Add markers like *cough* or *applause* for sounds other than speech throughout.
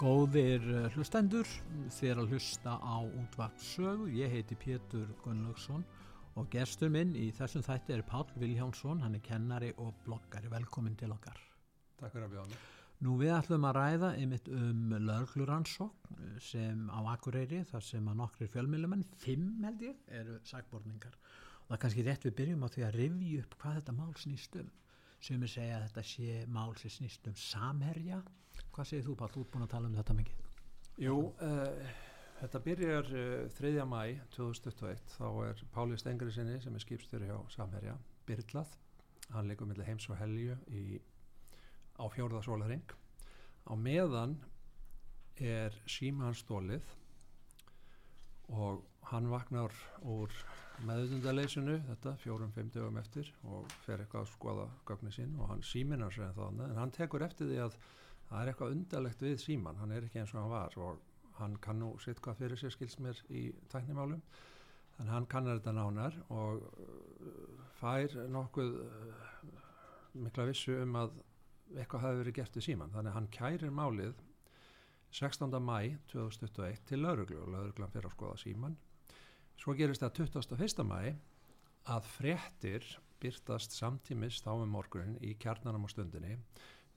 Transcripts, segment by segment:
Góðir eh, hlustendur, þér að hlusta á útvarpsögu. Ég heiti Pétur Gunnlaugsson og gestur minn í þessum þætti er Pál Viljánsson, hann er kennari og bloggari. Velkomin til okkar. Takk fyrir að bjóða mig. Nú við ætlum að ræða einmitt um lögluransókn sem á Akureyri, þar sem að nokkri fjölmjölumenn, fimm held ég, eru sagborningar. Og það er kannski rétt við byrjum á því að rivja upp hvað þetta mál snýst um. Sem er segja að þetta sé mál sem snýst um samherja. Hvað segir þú Pál, þú ert búin að tala um þetta mikið? Jú, uh, þetta byrjar uh, 3. mæ 2021, þá er Páli Stengri sinni sem er skipstjóri hjá Samherja, byrlað. Hann leikur millir heims og helju í, á fjórðasólaring. Á meðan er síma hans stólið og hann vaknar úr meðutundaleysinu þetta fjórum-fimm dögum eftir og fer eitthvað að skoða gögni sín og hann síminar sér en það en hann tekur eftir því að það er eitthvað undarlegt við síman, hann er ekki eins og hann var og hann kann nú sitt hvað fyrir sér skils mér í tæknimálum þannig hann kannar þetta nánar og uh, fær nokkuð uh, mikla vissu um að eitthvað hafi verið gert við síman þannig hann kærir málið 16. mæ 2021 til lauruglu og lauruglan fyrir að skoða síman svo gerist það 21. mæ að fréttir byrtast samtímis þá um morgunin í kjarnanum á stundinni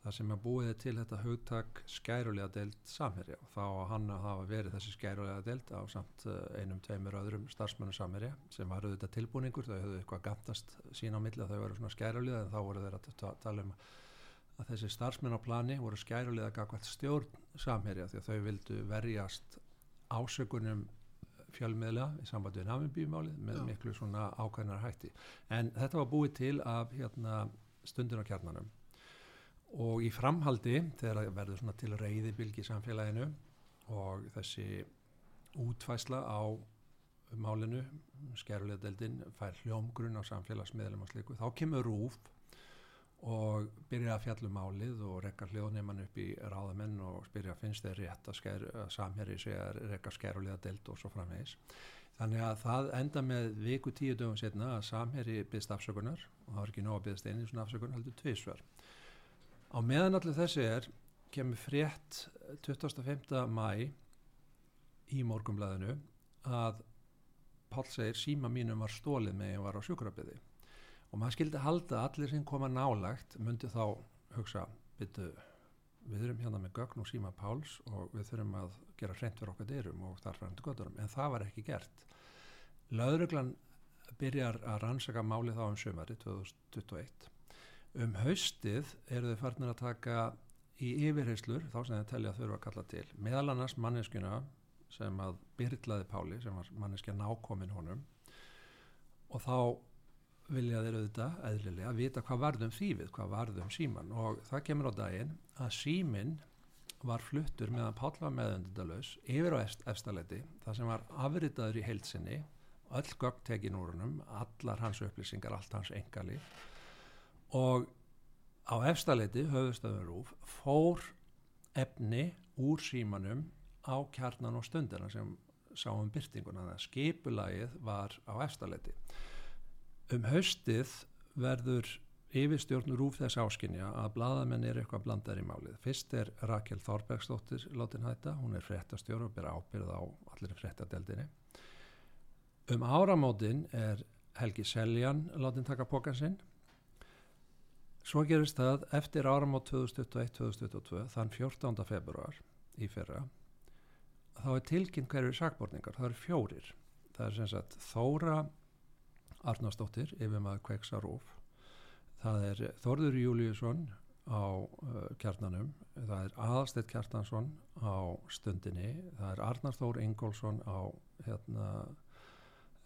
þar sem að búið til þetta hugtak skærulega deilt samherja. Og þá að hann hafa verið þessi skærulega deilt á samt einum, tveimur öðrum starfsmönu samherja sem var auðvitað tilbúningur, þau höfðu eitthvað gantast sín á milli að þau voru svona skærulega en þá voru þeir að tala um að þessi starfsmenn á plani voru skærulega gagvært stjórn samherja því að þau vildu verjast ásökunum fjölmiðla í sambandi við námiðbíumálið með Já. miklu svona ákvæðinar hætti. En þetta var búið til af hérna, stundin á kjarnanum og í framhaldi þegar það verður svona til reyði bylgi samfélaginu og þessi útfæsla á málinu, skerulega deildin fær hljómgrunn á samfélagsmiðlum og sliku, þá kemur rúf og byrja að fjalla um málið og rekka hljóðneimann upp í ráðamenn og spyrja finnst þeir rétt að, sker, að samherri sé að rekka skerulega deild og svo framvegis. Þannig að það enda með viku tíu dögum setna að samherri byggst afsökunar og það var ekki nóg að byggast einu svona afsökunar heldur tvísvar. Á meðan allir þessi er kemur frétt 25. mæ í morgumblæðinu að Pál segir síma mínum var stólið með ég var á sjúkrabiði og maður skildi halda að allir sem koma nálagt myndi þá hugsa byttu, við þurfum hérna með gögn og síma Páls og við þurfum að gera hreint fyrir okkar dyrum og þar frændi götturum en það var ekki gert. Lauruglan byrjar að rannsaka málið þá um sömari 2021 um haustið eru þau farnir að taka í yfirheyslur þá sem þau telja þurfa að kalla til meðal annars manneskuna sem að byrlaði Páli sem var manneskja nákomin honum. Og þá vilja þeir auðvitað eðlilega að vita hvað varðum þýfið, hvað varðum síman og það kemur á daginn að símin var fluttur meðan Páll var meðöndundalös yfir á efstaleiti það sem var afritaður í heilsinni öll gögn tekin úr húnum allar hans upplýsingar, allt hans engali og á efstaleiti höfustöður rúf fór efni úr símanum á kjarnan og stundina sem sáum byrtinguna, það skipulagið var á efstaleiti um haustið verður yfirstjórn rúf þess áskinja að bladamenn er eitthvað blandar í málið. Fyrst er Rakel Þorbergsdóttir látin hætta, hún er fréttastjóru og ber ábyrð á allir fréttadeldinni. Um áramótin er Helgi Seljan látin taka pokansinn. Svo gerist það eftir áramót 2021-2022, þann 14. februar í fyrra, þá er tilkynnt hverju sakborningar, það eru fjórir. Það er sem sagt Þóra Arnarsdóttir yfir maður Kveiks að Róf það er Þorður Júliusson á uh, kjarnanum það er Aðalsteit Kjartansson á stundinni, það er Arnar Þór Ingólfsson á hérna,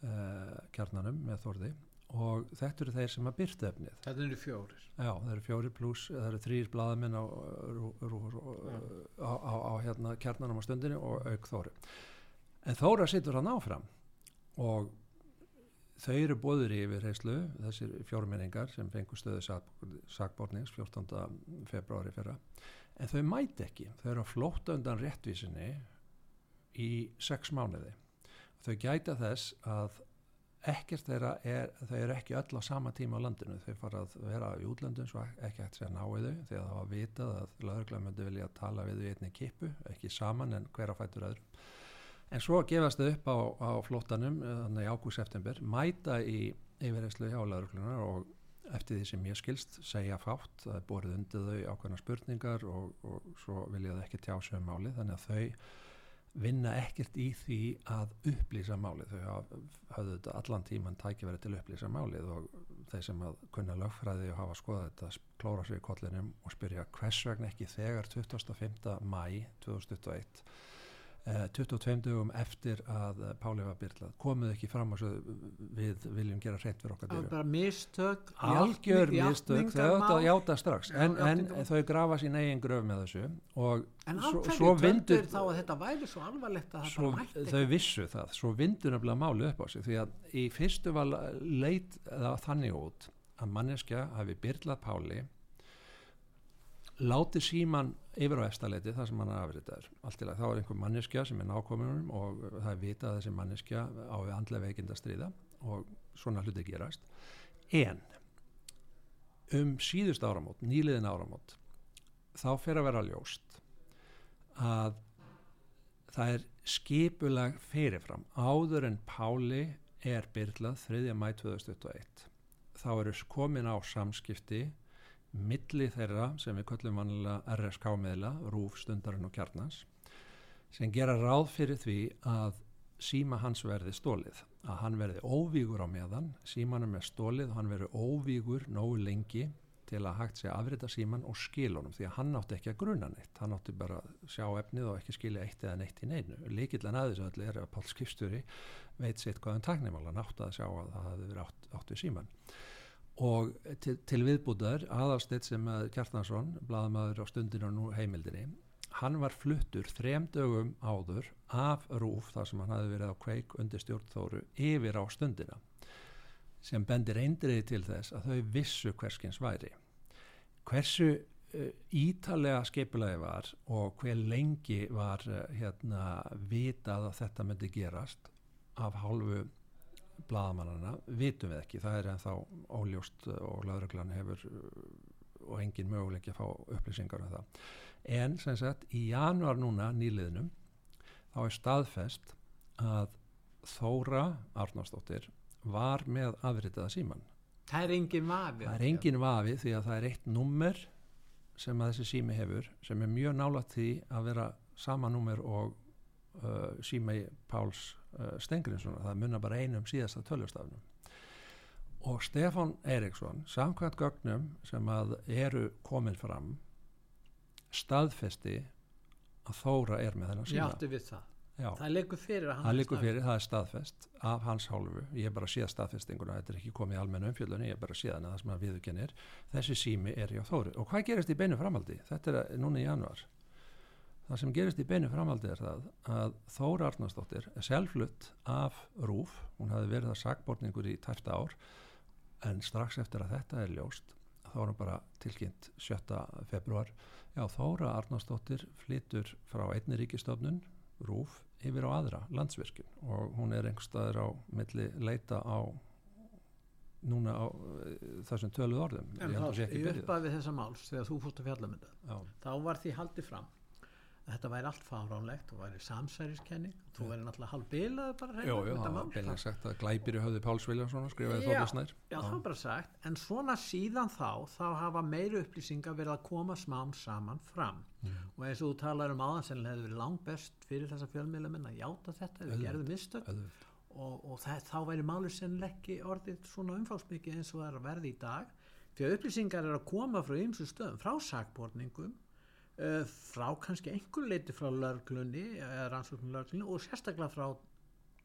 uh, kjarnanum með Þorði og þetta eru þeir sem að byrta efnið Þetta eru fjórir. Já, það eru fjóri pluss, það eru þrýr blaðamenn á, á, á, á hérna kjarnanum á stundinu og auk Þóri. En Þóra situr hann áfram og þau eru bóður yfir heyslu, þessir fjórminningar sem fengur stöðu sakbornings 14. februari fyrra, en þau mæti ekki, þau eru að flóta undan réttvísinni í sex mánuði. Þau gæta þess að ekkert þeirra er, þau eru ekki öll á sama tíma á landinu, þau fara að vera í útlöndum svo ekki sér að ná við þau að það var vitað að lauruglega myndi vilja tala við þau í einni kipu, ekki saman en hver að fætur öðrum. En svo gefast þau upp á, á flótanum þannig í ágúst-september, mæta í yfirreyslu hjá lauruglunar og eftir því sem ég skilst segja fátt, það er borðið undir þau ákveðna spurningar og, og svo vilja þau ekki tjá sig um máli þannig að þau vinna ekkert í því að upplýsa málið þau hafðu þetta allan tíman tækifæri til að upplýsa málið og þeir sem að kunna lögfræði og hafa skoðað þetta klóra sér í kollinum og spyrja hvers vegna ekki þegar 25. mæ 2021 22 dögum eftir að Páli var byrlað komuð ekki fram og við viljum gera hreitt fyrir okkar var bara mistök algjör mistök. Þau átt að játa strax. En, en þau grafa sín eigin gröf með þessu en á hverju töldur þá að þetta væri svo alvarlegt að svo, þetta mætti? þau vissu það, svo vindur nefnilega máli upp á sig. Því að í fyrstu var leit það þannig út að manneskja hafi byrlað Páli láti síman yfir á efstaleiti þar sem hann er afritaður allt í lagi, þá er einhver manneskja sem er nákominunum og það er vitað að þessi manneskja á við andlega veikind að stríða og svona hluti gerast en um síðust áramót, nýliðin áramót þá fer að vera ljóst að það er skipulag fyrirfram áður en Páli er byrlað 3. mæ 2021 þá eru komin á samskipti milli þeirra sem við köllum vanlega RSK meðla, Rúf, Stundarinn og Kjarnans sem gera ráð fyrir því að síma hans verði stólið að hann verði óvígur á meðan símanum er stólið og hann verði óvígur nógu lengi til að hægt að afrita síman og skilunum því að hann átti ekki að gruna neitt hann átti bara að sjá efnið og ekki skilja eitt eða neitt í neinu. Líkillan aðeins að allir er að Pál Skipstjóri veit sitt hvaðan um taknimála hann átti að sjá að það hefði verið átt, átt við síman og til, til viðbúðar aðalstitt sem Kjartansson bladamæður á stundinu og nú heimildinni hann var fluttur þrem dögum áður af rúf þar sem hann hafi verið á kveik undir stjórnþóru yfir á stundina sem bendir eindriði til þess að þau vissu hverskins væri. Hversu uh, ítalega skipulagi var og hver lengi var uh, hérna vitað að þetta myndi gerast af hálfu bladamannana vitum við ekki, það er ennþá óljóst og lauruglan hefur og engin möguleik að fá upplýsingar um það. En sem sagt í januar núna nýliðnum þá er staðfest að Þóra Arnársdóttir var með afritaða síman. Það er engin vafi. Það er engin vafi því að það er eitt nummer sem að þessi sími hefur sem er mjög nálat því að vera sama nummer og uh, sími Páls uh, Stengriðsson það munna bara einum síðasta tölvustafnum. Og Stefan Eriksson samkvæmt gögnum sem að eru komin fram staðfesti að Þóra er með þennan síma. Ég átti við það. Já. það liggur fyrir að hann það fyrir, það er staðfest af hans hálfu, ég er bara að síða staðfestinguna þetta er ekki komið í almenna umfjöldunni, ég er bara að síða það sem að viðkennir, þessi sími er hjá Þóri og hvað gerist í beinu framaldi? Þetta er núna í januar það sem gerist í beinu framaldi er það að Þóra Arnarsdóttir er selflutt af Rúf hún hafi verið að sagbortningur í tæfta ár en strax eftir að þetta er ljóst þá er hún bara tilkynnt 7. februar já Þóra Arnarsdóttir flytur frá einni ríkistofnun Rúf yfir á aðra landsvirkjum og hún er einhverstaður á milli leita á núna á þessum töluð orðum. En þá, í uppafið þessa máls þegar þú fórst að fjalla með það þá var því haldið fram þetta væri allt fáránlegt og væri samsæriskenning. Og þú væri náttúrulega halv bilað bara Jú, jú, það var bilað sagt að glæpir í höfðu Páls Viljánsson skrifaði þóttisnær Já, það var bara sagt, en svona síðan þá þá hafa meiri upplýsingar verið að koma smám saman fram. Mm. og eins og þú talar um aðansennilega hefur verið langt best fyrir þessa fjölmiðlumenn að játa þetta eða gerðu mistök. og, og það, þá væri málu sennileggi orðið svona umfálsmikið eins og það er að verði í dag. Því að upplýsingar er að koma frá frá Uh, frá kannski einhver leiti frá lörglunni eða rannsóknum lörglunni og sérstaklega frá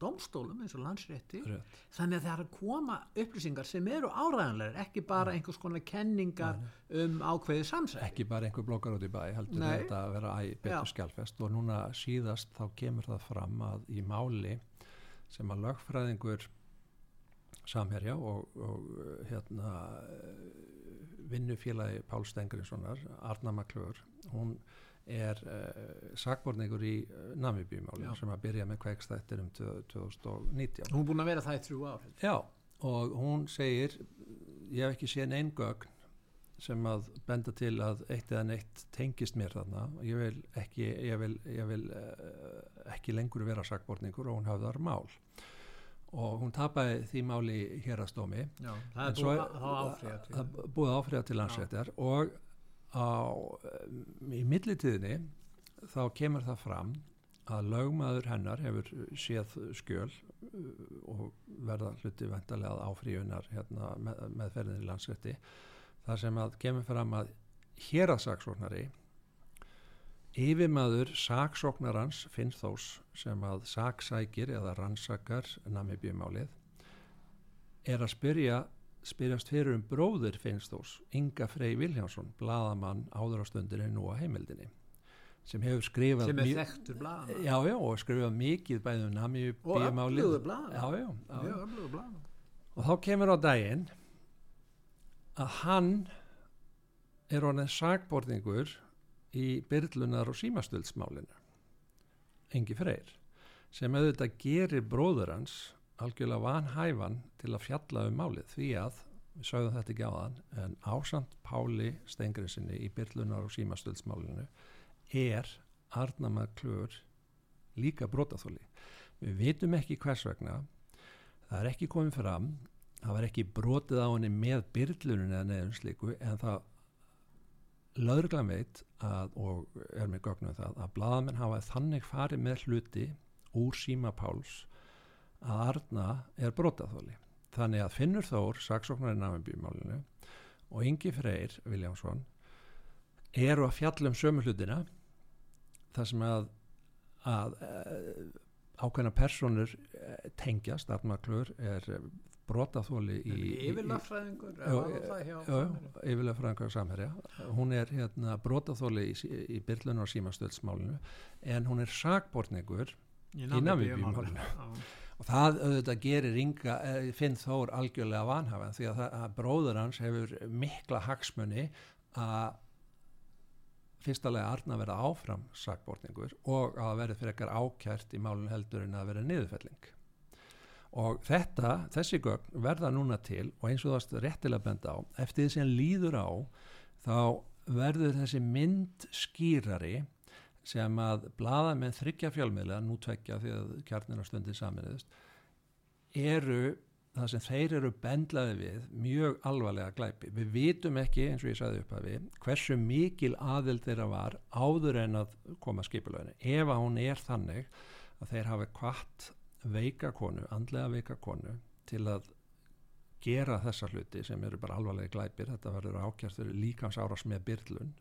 domstólum eins og landsrétti Rétt. þannig að það er að koma upplýsingar sem eru áræðanlegar, ekki bara einhvers konar kenningar um ákveðið samsæk ekki bara einhver blokkar út í bæ heldur Nei. þetta að vera betur Já. skjálfest og núna síðast þá kemur það fram að í máli sem að lögfræðingur samherja og, og hérna vinnufélagi Pál Stengriðssonar Arna Maklur hún er uh, sakborningur í uh, Namibíumáli sem að byrja með kveikstættir um 2019 hún er búin að vera það í þrjú ár. Já, og hún segir ég hef ekki séð neinn gögn sem að benda til að eitt eða neitt tengist mér þarna. Ég vil ekki, ég vil, ég vil uh, ekki lengur vera sakborningur og hún hafðar mál og hún tapaði því máli hér að stómi Já, það er svo búin er- að búið áfriða til landsréttar og á, í millitíðinni þá kemur það fram að lögmaður hennar hefur séð skjöl uh, og verða hluti vendarlega að áfríunar hérna, með, með ferðinni landsrétti. Þar sem að kemur fram að héraðsaksóknari yfirmaður saksóknarans Finnþós sem að saksækir eða rannsakar namibjumálið er að spyrja spyrjast fyrir um bróðir Finnþós Inga Frey Viljánsson bladamann áður á stundinni nú á heimildinni sem hefur skrifað sem er þekktur blað já, já, og skrifað mikið bæðið um og namibjumálið öflugur blað og þá kemur á daginn að hann er honum sagborningur í byrlunar og símastöldsmálinu engi freyr sem auðvitað gerir bróður hans algjörlega vanhæfan til að fjalla um málið því að við sögðum þetta ekki á þann en ásand Páli Steingrinsinni í byrlunar og símastöldsmálinu er Arnama Klur líka brotaþóli við vitum ekki hvers vegna. Það er ekki komið fram. Það var ekki brotið á henni með byrlunin eða neðum slíku en það lögreglan veit að, og er með gögnum það að blaðamenn hafa þannig farið með hluti úr síma Páls að Arna er brotaþóli þannig að Finnur Þór, saksóknarinn Namibíumálinu og Ingi Freyr Viljámsson eru að fjalla um sömu hlutina þar sem að, að uh, ákveðna personur uh, tengjast, Armaklur er uh, brotaþóli í, yfirlega fræðingar samherja? hún er hérna brotaþóli í, í byrlun og símastöldsmálinu en hún er sakbortningur í Namibíumálinu. Og það auðvitað gerir Inga, eh, Finn Þór algjörlega vanhafan því að, það, að bróður hans hefur mikla hagsmunni að fyrstalega Arna verða áfram sakbortningur og að verði fyrir ekkar ákjært í málun heldur en að verða niðurfelling og þetta, þessi gögn verða núna til og eins og það varst réttilega benda á eftir því sem líður á þá verður þessi mynd skýrari sem að blaða með þryggja fjölmiðla, nú tvekja því að kjarnina stundi saminniðist eru það sem þeir eru bendlaði við mjög alvarlega glæpi. Við vitum ekki, eins og ég sagði upp að við, hversu mikil aðild þeirra var áður en að koma skipulöginni. Ef að hún er þannig að þeir hafi kvart veika konu, andlega veika konu til að gera þessa hluti sem eru bara alvarlega glæpir, þetta verður ákjært fyrir líkans áras með byrlun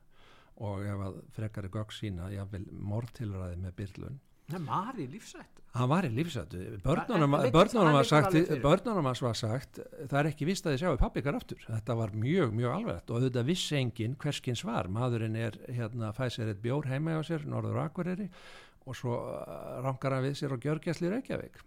og ef að frekari gögg sína, jáfnvel mortilræði með byrlun. Það var í lífsættu hann var í lífsættu Það- börnunum, það það var sagt, var sagt það er ekki vist að þið sjáu pappi ykkar aftur. Þetta var mjög, mjög alveg og auðvitað vissi enginn hverskins var. Maðurinn er hérna fæð sér eitt bjór heima á sér norður Akureyri og svo rankar hann við sér á Gjörgjæsli Reykjavík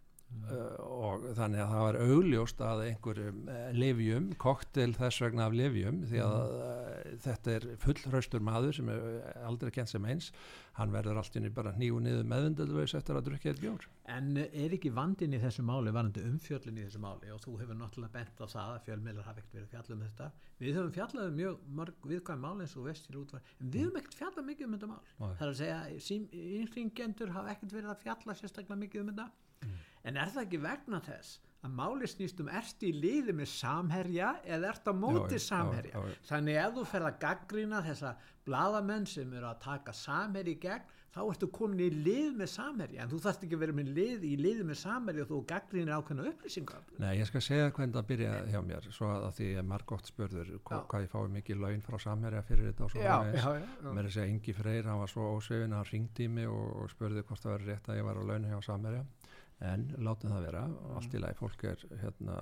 uh, og þannig að það var augljóst að einhverjum uh, livjum, koktel þess vegna af livjum því að uh, þetta er fullhraustur maður sem er aldrei kent sem eins hann verður allt inni bara nýju niður meðundalvegs eftir að drukja eitt bjór En er ekki vandin í þessu máli, varandi umfjöllin í þessu máli og þú hefur náttúrulega bent á það að fjölmiðlar hafa ekkert verið að fjalla um þetta. Við höfum fjallað um mjög mörg viðkvæm mál eins og vestir útvar, en við höfum ekkert fjallað mikið um þetta mál. Nei. Það er að segja, að. En er það ekki vegna þess að máli snýst um ert í liði með samherja eða ert á móti Já, samherja? já, já. Þannig ef þú ferð að gaggrina þessa bladamenn sem eru að taka samherji gegn, þá ertu komin í lið með samherja, en þú þarft ekki að vera með lið í lið með samherja og þú gaggrinir ákveðna upplýsingar. Nei, ég skal segja hvernig það byrja hjá mér svo að því er margótt spurður hvað ég fái mikið laun frá samherja fyrir þetta og svo já. mér er að segja Ingi Freyr, hann var svo ósvefin að hann ringdi mig og, og spurði hvort það verið rétt að ég var á launu hjá samherja en látum það vera, allt í lagi fólk er hérna,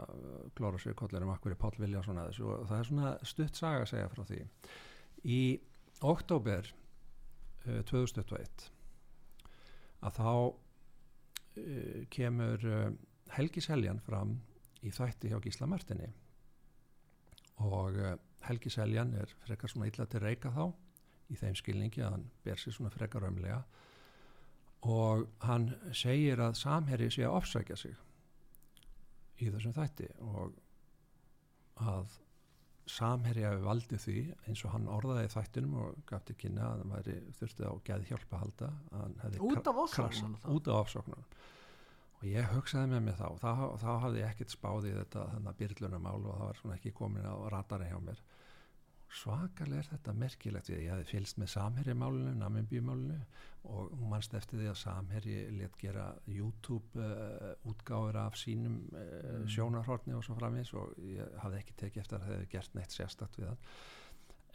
klóra sér kollir um akkur í Páll Viljánsson að þessu. Og það er svona stutt saga að segja frá því. Í oktober uh, 2021 að þá uh, kemur uh, Helgi Seljan fram í þætti hjá Gísla Martini. Og uh, Helgi Seljan er frekar svona illa til reyka þá í þeim skilningi að hann ber sér svona frekar ömlega og hann segir að samherri sé að ofsækja sig í þessum þætti og að samherri hafi valdið því eins og hann orðaði þættinum og gaf til kynna að hann væri þurfti á geð hjálpa að halda út af ofsóknunum út af ofsóknunum. Og ég hugsaði með mig þá þá, þá hafði ég ekkert spáðið þetta þannig að byrlunumál og það var svona ekki komin á ratari hjá mér svakalega er þetta merkilegt ég hefði fylst með Samherri málunu, Namibí málunu og mannst eftir því að Samherri let gera YouTube uh, útgáður af sínum uh, mm. sjónarhortni og svo framins og ég hafði ekki tekið eftir að það hefði gert neitt sérstakt við hann.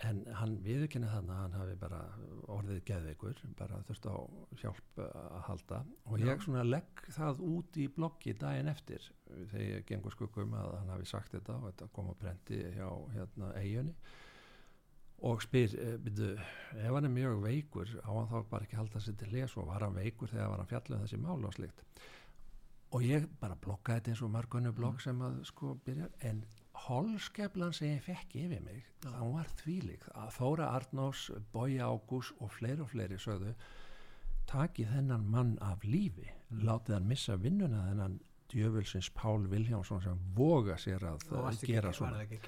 En hann viðkynna þannig að hann hafi bara orðið geðveikur, bara þurft á hjálp að halda. Og ég svona legg það út í bloggi daginn eftir þegar ég gengur skuggum að hann hafi sagt þetta og þetta kom á brendi hjá hérna, eiginni og spyr, eh, byrju, ef hann er mjög veikur á hann þá bara ekki halda sér til les og var hann veikur þegar var hann fjallið um þessi mál og slikt og ég bara blokkaði þetta eins og margunni blokk mm. sem að sko byrja en holskeflan sem ég fekk yfir mig ja. þá var þvílik að Þóra Arnós, Bói Ágús og fleiri og fleiri sögðu takið þennan mann af lífi mm. látið hann missa vinnuna þennan djöfulsins Pál Viljánsson sem voga sér að gera svona ekki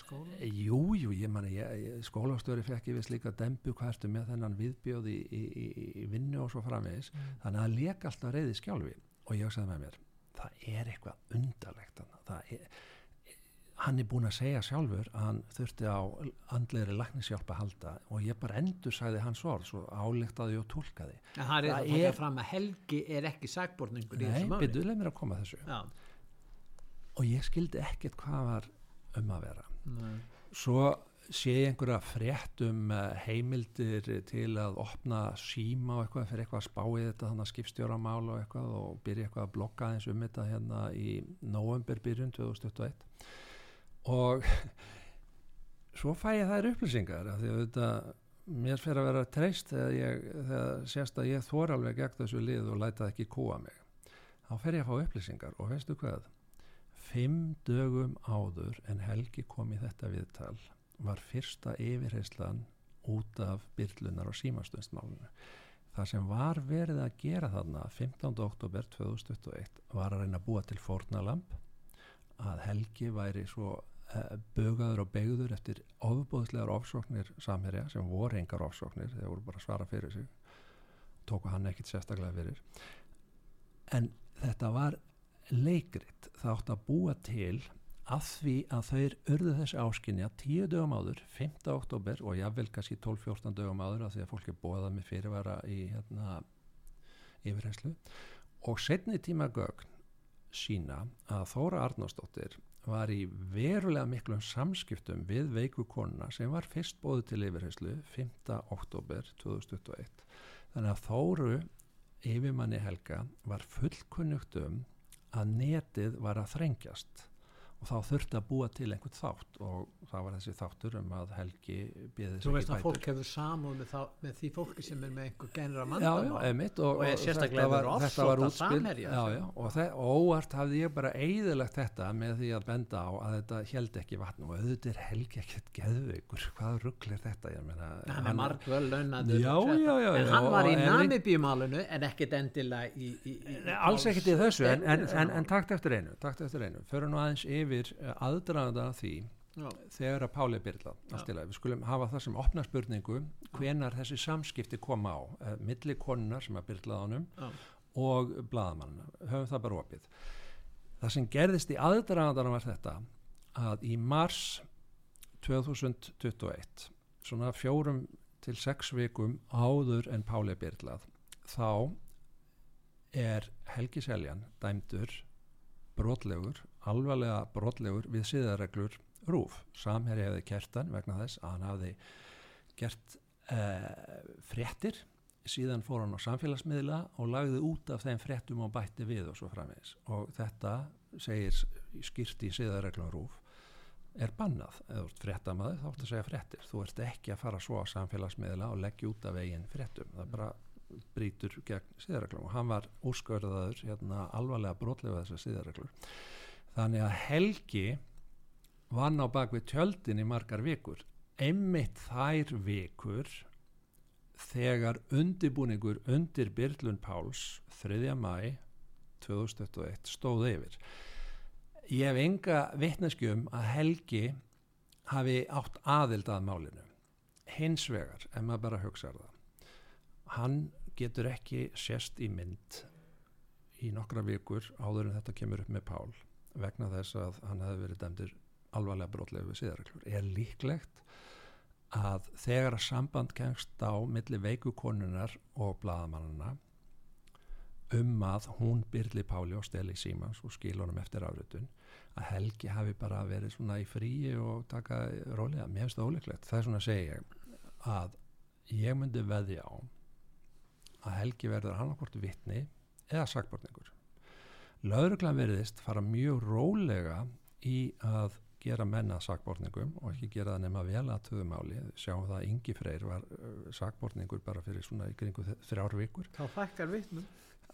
skóla? Eh, jú, jú, ég manni skólastöri fekk ég vist líka dembu hvertu með þennan viðbjóði í, í, í vinnu og svo framvegis mm. þannig að leka alltaf reyði skjálfi og ég sagði með mér, það er eitthvað undarlegt það er hann er búin að segja sjálfur að hann þurfti á andleiri laknishjálp að halda og ég bara endur sagði hans orð svo álíktaði og tólkaði en það er það er fram að Helgi er ekki sagborningur í þessu máli. nei, byrjuleg mér að koma þessu. Já. og ég skildi ekkert hvað var um að vera. Nei. svo sé ég einhverja frétt um eh, heimildir til að opna síma og eitthvað fyrir eitthvað að spáið þetta þannig að skipstjóramál og eitthvað og byrja eitthvað að blokka eins um þetta hérna í november byrjun 2021 og *laughs* svo fæ ég þær upplýsingar af því að þetta mér fyrir að vera treyst þegar, ég, þegar sérst að ég þór alveg gegn þessu lið og læta ekki kúa mig þá fer ég að fá upplýsingar og veistu hvað fimm dögum áður en Helgi kom í þetta viðtal var fyrsta yfirheyslan út af byrlunar og símastunstmálunu það sem var verið að gera þarna 15. oktober 2021 var að reyna að búa til fornalamp að Helgi væri svo Eh, bögaður og begður eftir ofbúðslegar ofsóknir samherja sem voru engar ofsóknir þeir voru bara að svara fyrir sig tóku hann ekkit sérstaklega fyrir en þetta var leikrit það átt að búa til að því að þeir örðu þessi áskinja tíu dögum áður, 5. oktober og jável kannski 12-14 dögum áður að því að fólki bóða með fyrirvara í hérna, yfirherslu og setni tíma gögn sína að Þóra Arnóstóttir var í verulega miklum samskiptum við veiku konuna sem var fyrst bóðu til yfirheyslu 5. oktober 2021 þannig að Þóru yfirmanni Helga var fullkunnugt um að netið var að þrengjast og þá þurfti að búa til einhvern þátt og það var þessi þáttur um að Helgi býði þessi ekki bætur Þú veist að fólk hefur samúð með, með því fólki sem er með einhver genra mann og, og, og sérstaklega var, þetta var útspill og, og óvart hafði ég bara eigðilegt þetta með því að benda á að þetta held ekki vatn og auðvitað er Helgi ekkert geðveikur. Hvað rugglir þetta? Meina, hann er margvöld launadur en hann var í namibíumálunu en ekkert endilega í, alls ekkert í þessu en, en, en, en takt eftir einu yfir eh, aðdraðanda því Já. þegar að Páli Byrla við skulum hafa það sem opna spurningu hvenar þessi samskipti koma á eh, milli konunar sem að Byrla ánum og bladamann höfum það bara opið. Það sem gerðist í aðdraðandanum var þetta að í mars 2021 svona fjórum til sex vikum áður en Páli Byrlað þá er Helgi Seljan dæmdur brotlegur alvarlega brotlegur við siðareglur rúf. Samherri hefði kertan vegna þess að hann hafði gert uh, fréttir síðan fór hann á samfélagsmiðla og lagði út af þeim fréttum og bætti við og svo framvegis. Og þetta segir skýrt í siðareglum rúf er bannað, eða þú ert fréttamaður þá ert að segja fréttir, þú ert ekki að fara svo á samfélagsmiðla og leggja út af eigin fréttum, það bara brítur gegn siðareglum. Og hann var úrskurðaður hérna, alvarlega brotlega þessar siðareglur þannig að Helgi vann á bakvið tjöldin í margar vikur. Einmitt þær vikur þegar undibúningur undir Byrlun Páls 3. mæ 2021 stóð yfir. Ég hef enga vittneskjum að Helgi hafi átt aðild að málinu. Hins vegar, ef maður bara hugsaður það hann getur ekki sérst í mynd í nokkra vikur áður en þetta kemur upp með Pál vegna þess að hann hefði verið dæmdur alvarlega brotlegu við síðarreglur er líklegt að þegar að samband kengst á milli veikukonunar og bladamannana um að hún byrli Páli og steli Símans og skil honum eftir afrötun að Helgi hafi bara verið svona í fríi og taka rólega, mér finnst það óleiklegt það er svona að segja að ég myndi veði á að Helgi verður annarkort vittni eða sakbortningur lauruglan veriðist fara mjög rólega í að gera menna sakbortningum og ekki gera það nema vel að töðumáli sjáum það að Ingi Freyr var uh, sakbortningur bara fyrir svona í kringu þrjár vikur. Þá fækkar vittnum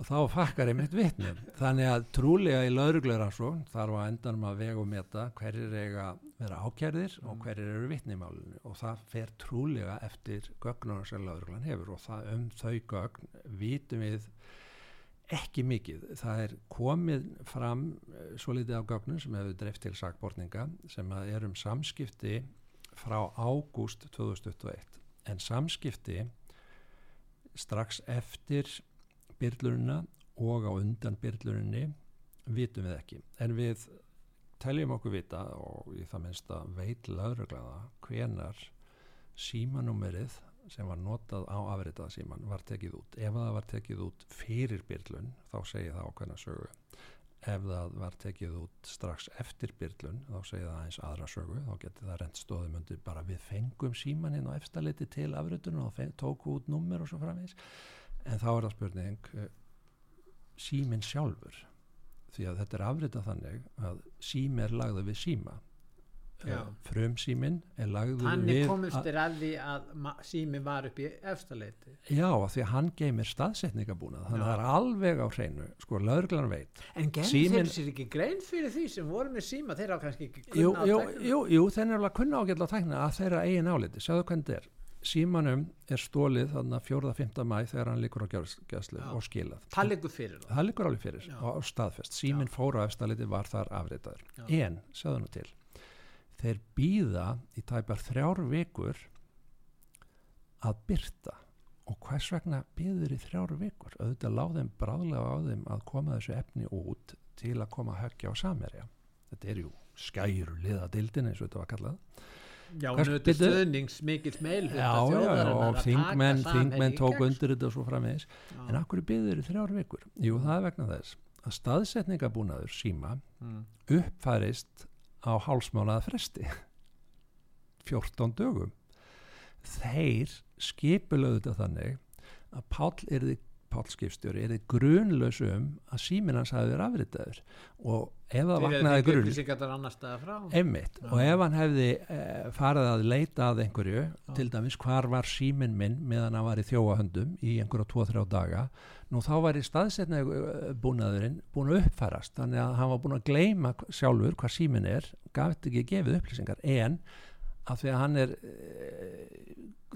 þá fakkar einmitt vittnum þannig að trúlega í laurugleiransvon þarf að endanum að vega og meta hverjir eiga vera ákjærðir mm. og hverjir eru vittnimálinu og það fer trúlega eftir gögnuna sem lauruglan hefur og það um þau gögn vitum við ekki mikið. Það er komið fram uh, svo litið á gögnum sem hefur dreift til sakbortninga sem er um samskipti frá ágúst 2021 en samskipti strax eftir byrlunina og á undan byrluninni vitum við ekki en við teljum okkur vita og í það minnst að veit lauruglaða hvenar símanúmerið sem var notað á afritaða síman var tekið út. Ef það var tekið út fyrir byrlun þá segir það ákveðna sögu. Ef það var tekið út strax eftir byrlun þá segir það eins aðra sögu. Þá getur það rent stóðum undir bara við fengum síman hinn og eftirleiti til afritunum og tóku út nummer og svo framins en þá er það spurning eh, síminn sjálfur því að þetta er afritað þannig að sími er lagða við síma eh, frum síminn er lagður er komist þér að því að sími var upp í efstaleiti já því að hann geymir staðsetningabúnað þannig að það er alveg á hreinu sko laurglan veit. En Síminn- þeir sér ekki grein fyrir því sem voru með síma? Þeir á kannski ekki kunna jú, að tekna jú, jú þeir er alveg kunna ágætla að tækna að þeirra eigin áliti, sjáðu hvernig þetta er. Símanum er stólið þarna 4.5. mæ þegar hann líkur á Já. og skilað. Það liggur fyrir það. Það líkur alveg fyrir Já. og staðfest, síminn fór á efstaliti var þar afritaður, Já. en sjáðu nú til þeir býða í tæpar þrjár vikur að byrta og hvers vegna býður í þrjár vikur? Auðvitað láð þeim bráðlega á þeim að koma þessu efni út til að koma að höggja á samverja þetta er jú skæru liða dildin eins og þetta var kallað. Já, nötu stöðnings mikil meil já, já, og þingmenn, þingmenn tók undir þetta og svo framvegis. En akkur býður í þrjár vikur? Jú, það er vegna þess að staðsetningabúnaður síma mm. uppfærist á hálsmánaða fresti 14 *laughs* dögum. Þeir skipulöðu þetta þannig að Páll erði Páll skipstjóri erði grunlaus um að síminn hans hafi verið afritaður. Og ef það vaknaði grun einmitt. Já. og ef hann hefði eh, farið að leita að einhverju til dæmis hvar var síminn minn meðan hann var í þjóahöndum í einhverja 2-3 daga nú þá var í staðsetna búnaðurinn búin að uppfærast. Þannig að hann var búin að gleyma sjálfur hvað síminn er gaf ekki gefið upplýsingar. En að því að hann er e,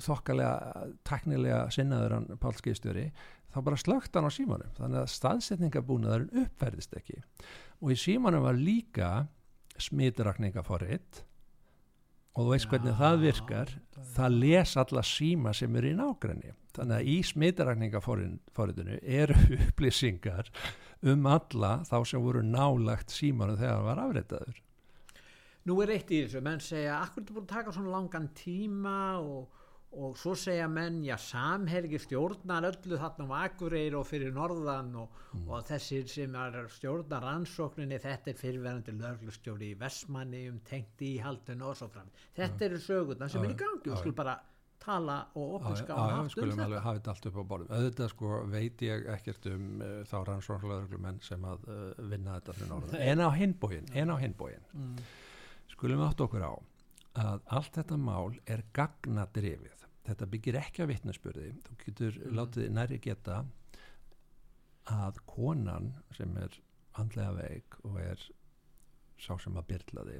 þokkalega teknilega sinnaður hann Pál Skistjóri þá bara slögt hann á símanum. Þannig að staðsetningabúnaðurinn uppfærðist ekki. Og í símanum var líka smitrakningaforrit. Og þú veist hvernig það virkar. það les alla síma sem eru í nágræni þannig að í smitrakningaforritinu eru *laughs* upplýsingar um alla þá sem voru nálagt símanum þegar hann var afritaður nú er eitt í þessu, menn segja akkur er þetta búin að taka svona langan tíma og, og svo segja menn já samhergi stjórnar öllu þarna á Akureyri og fyrir norðan og, Mm. og þessir sem er stjórnar rannsókninni þetta er fyrirverandi löglustjóri í Vestmanni um tengt í haldinu og svo fram þetta eru sögurnar sem Já, er í gangi og skul bara tala og Já, opinská já, já, haft um skulum alveg hafa þetta allt upp á borðum. Auðvitað sko veit ég ekkert um uh, þá rannsóknarlögreglumenn sem að uh, vinna þetta fyrir norðan. En á hinbóin, en á hinbóin, mm. skulum átt okkur á að allt þetta mál er gagnadrifið. Þetta byggir ekki á vitnesburði. Þú getur Mhm. látið næri geta að konan sem er andlega veik og er sá sem að byrlaði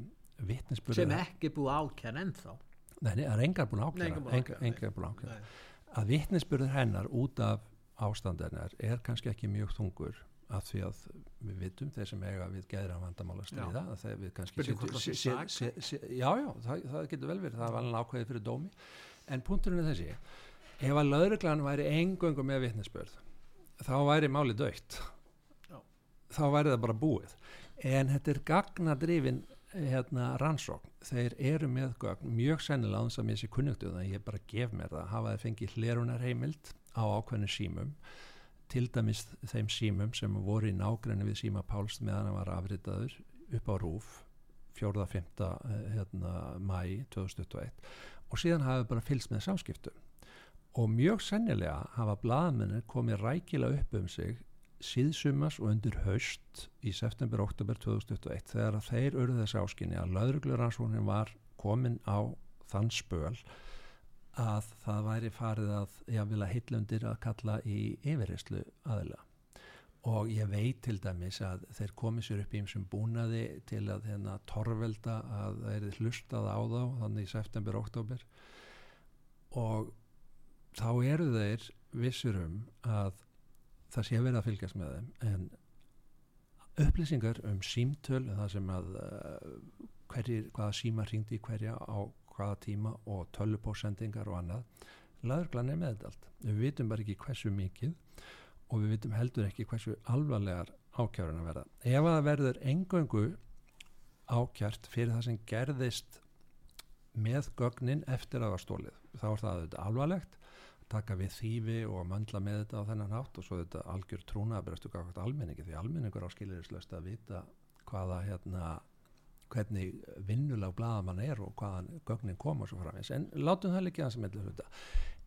vitnesburði sem ekki búið ákjær ennþá? Nei, nei, það er engar búin að búin að að að vitnisburður hennar út af ástandennar er kannski ekki mjög þungur af því að við vitum þeir sem eiga við geðra vandamála stríða að þeir við kannski Spurning hvort það sé setjum- sak. se- se- já, já, það, það getur vel verið. Það var alveg ákveðið fyrir dómi en punkturinn er þessi. Ef að lauruglan væri engöngu með vitnisburð þá væri máli dögt þá væri það bara búið. En þetta er gagnadrifin hérna rannsókn, þeir eru með gögn mjög sennilega án sem ég sé kunnugtu það ég bara gef mér það, hafa þeir fengið hlerunar heimild á ákveðinu símum til dæmis þeim símum sem voru í nágrenni við síma Páls meðan hann var afritaður upp á rúf 4.5. Hérna, mæ 2021 og síðan hafa bara fylgst með samskiptum. Og mjög sennilega hafa blaðmennir komið rækilega upp um sig síðsumas og undir haust í september-oktober 2021 þegar að þeir urðu þessi áskinni að laurugluransvónin var komin á þann spöl að það væri farið að ég vil að hillundir að kalla í yfirreyslu aðila og ég veit til dæmis að þeir komið sér upp í einsum búnaði til að hérna torvelda að þeir hlustað á þá þannig í september-oktober og þá eru þeir vissur um að það sé verið að fylgjast með þeim. En upplýsingar um símtöl það sem að uh, hverjir, hvaða síma ringdi hverja á hvaða tíma og tölupósendingar og annað laðurglan er með þetta allt við vitum bara ekki hversu mikið og við vitum heldur ekki hversu alvarlegar ákjörun að verða. Ef að það verður engöngu ákjært fyrir það sem gerðist með gögnin eftir að það var stólið þá er það auðvitað alvarlegt taka við þýfi og möndla með þetta á þennan hátt og svo þetta algjör trúnaðabrestu gafkvæmt almenningi því almenningur áskilirinslöst að vita hvaða hérna hvernig vinnulag bladamann er og hvaðan gögnin koma svo framins en látum það líka að sem eitthvað hluta.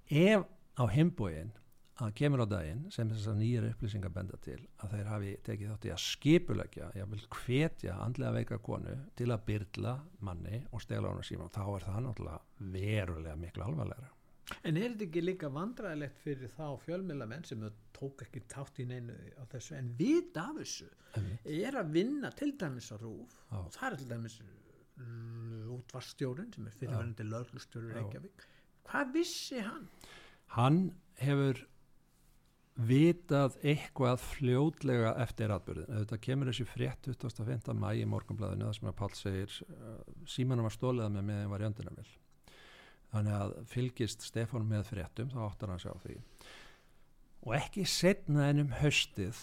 Ef á heimbóin að kemur á daginn sem þessar nýjar upplýsingar benda til að þeir hafi tekið þátt í að skipulegja, ég vil hvetja andlega veika konu til að byrla manni og stela hann síma og þá er það náttúrulega verulega miklu alvarlegra En er þetta ekki líka vandræðilegt fyrir þá fjölmjölamenn sem tók ekki tátt í neinu á þessu en vita af þessu er að vinna til dæmis á rúf Já. og það er til dæmis útvarstjórun sem er fyrirverandi löglustjóru. Reykjavík hvað vissi hann? hann hefur vitað eitthvað fljótlega eftir atbyrðin. Þetta kemur þessi frétt 25. mæ í morgunblæðinu það sem að Pál segir uh, símanum var stólið með meðan var í öndunarvill. Þannig að fylgist Stefán með fréttum þá áttar hann sig á því. Og ekki setna en um haustið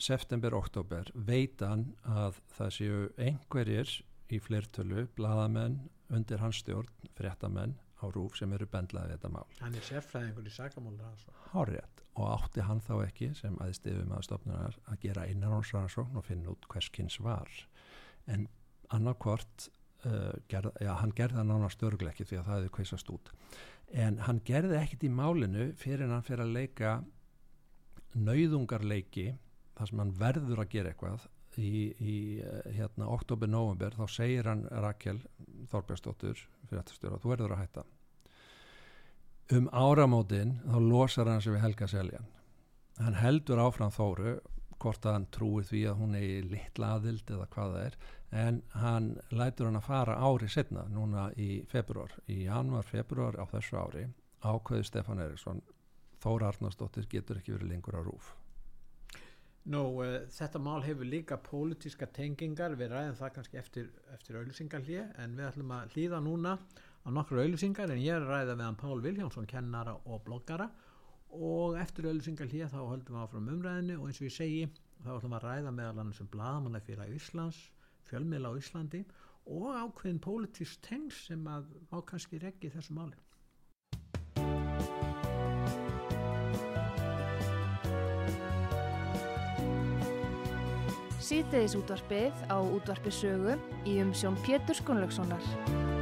september-oktober veit hann að það séu einhverjir í fleirtölu, blaðamenn undir hans stjórn, fréttamenn á rúf sem eru bendlaði þetta mál. Hann er sérfræðingur í sakamálur hans Hárétt og átti hann þá ekki sem aðstifum að stofnunar að gera innanónsrannsókn og finna út hverskins var. En annarkvort uh, gerð, ja, hann gerði það nánast örgleikki því að það hefði kveisast út. En hann gerði ekkit í málinu fyrir hann fyrir að leika nauðungarleiki þar sem hann verður að gera eitthvað í, í uh, hérna oktober-november þá segir hann Rakel Þorbjörnsdóttur fyrir þetta stjóra, þú verður að hætta um áramótin þá losar hann sig við Helga Seljan. Hann heldur áfram Þóru hvort að hann trúi því að hún er litla aðild eða hvað það er en hann lætur hann að fara ári setna núna í februar í januar, februar á þessu ári ákveði Stefán Eriksson Þóra Arnarsdóttir getur ekki verið lengur á rúf. Nú, uh, þetta mál hefur líka pólitíska tengingar, við ræðum það kannski eftir, eftir auðlýsingarlið, en við ætlum að hlýða núna á nokkru auðlýsingar, en ég er að ræða hann Pál Viljánsson, kennara og bloggara og eftir auðlýsingarlið þá höldum við áfram umræðinu og eins og ég segi, þá ætlum við að ræða meðal annars um blaðamannafélag Íslands, fjölmiðla á Íslandi og ákveðin pólitísk tengs sem að má kannski reggi þessu máli. Sýteðis útvarpið á útvarpi sögu í umsjón Pétur Skunlökssonar.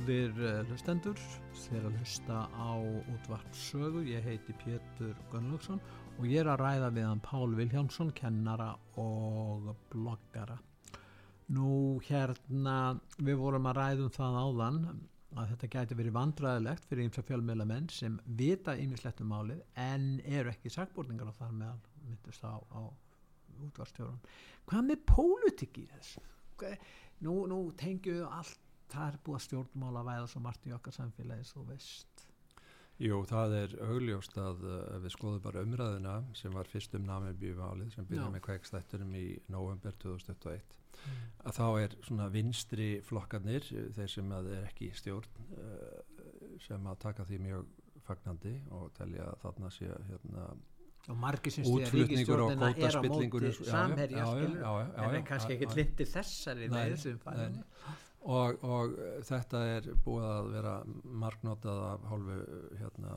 Góðir uh, hlustendur, þeir að hlusta á útvart sögu, ég heiti Pétur Gunnlaugsson og ég er að ræða við hann Pál Viljámsson, kennara og bloggara. Nú hérna, við vorum að ræðum það áðan að þetta gæti verið vandræðilegt fyrir eins og fjölmjöla menn sem vita ýmislegt um málið en eru ekki sagbúrningar og þar meðal myndist á, á útvarstjórun. Hvað með pólitík í þessu? Nú, nú tengjum við allt það er búið að stjórnmála væða svo margt í okkar samfélagi svo veist. Jú, það er augljóst að uh, við skoðum bara umræðina sem var fyrst um Namibíu-válið sem byrjaði með kveikstætturum í november 2021 mm. að þá er svona vinstri flokkarnir, þeir sem að er ekki í stjórn uh, sem að taka því mjög fagnandi og telja þarna sé hérna og margir sem stýða ríkistjórnina er á móti samherja en er kannski ekki lindir þessari nei, nei, og, og þetta er búið að vera marknotað af hálfu hérna,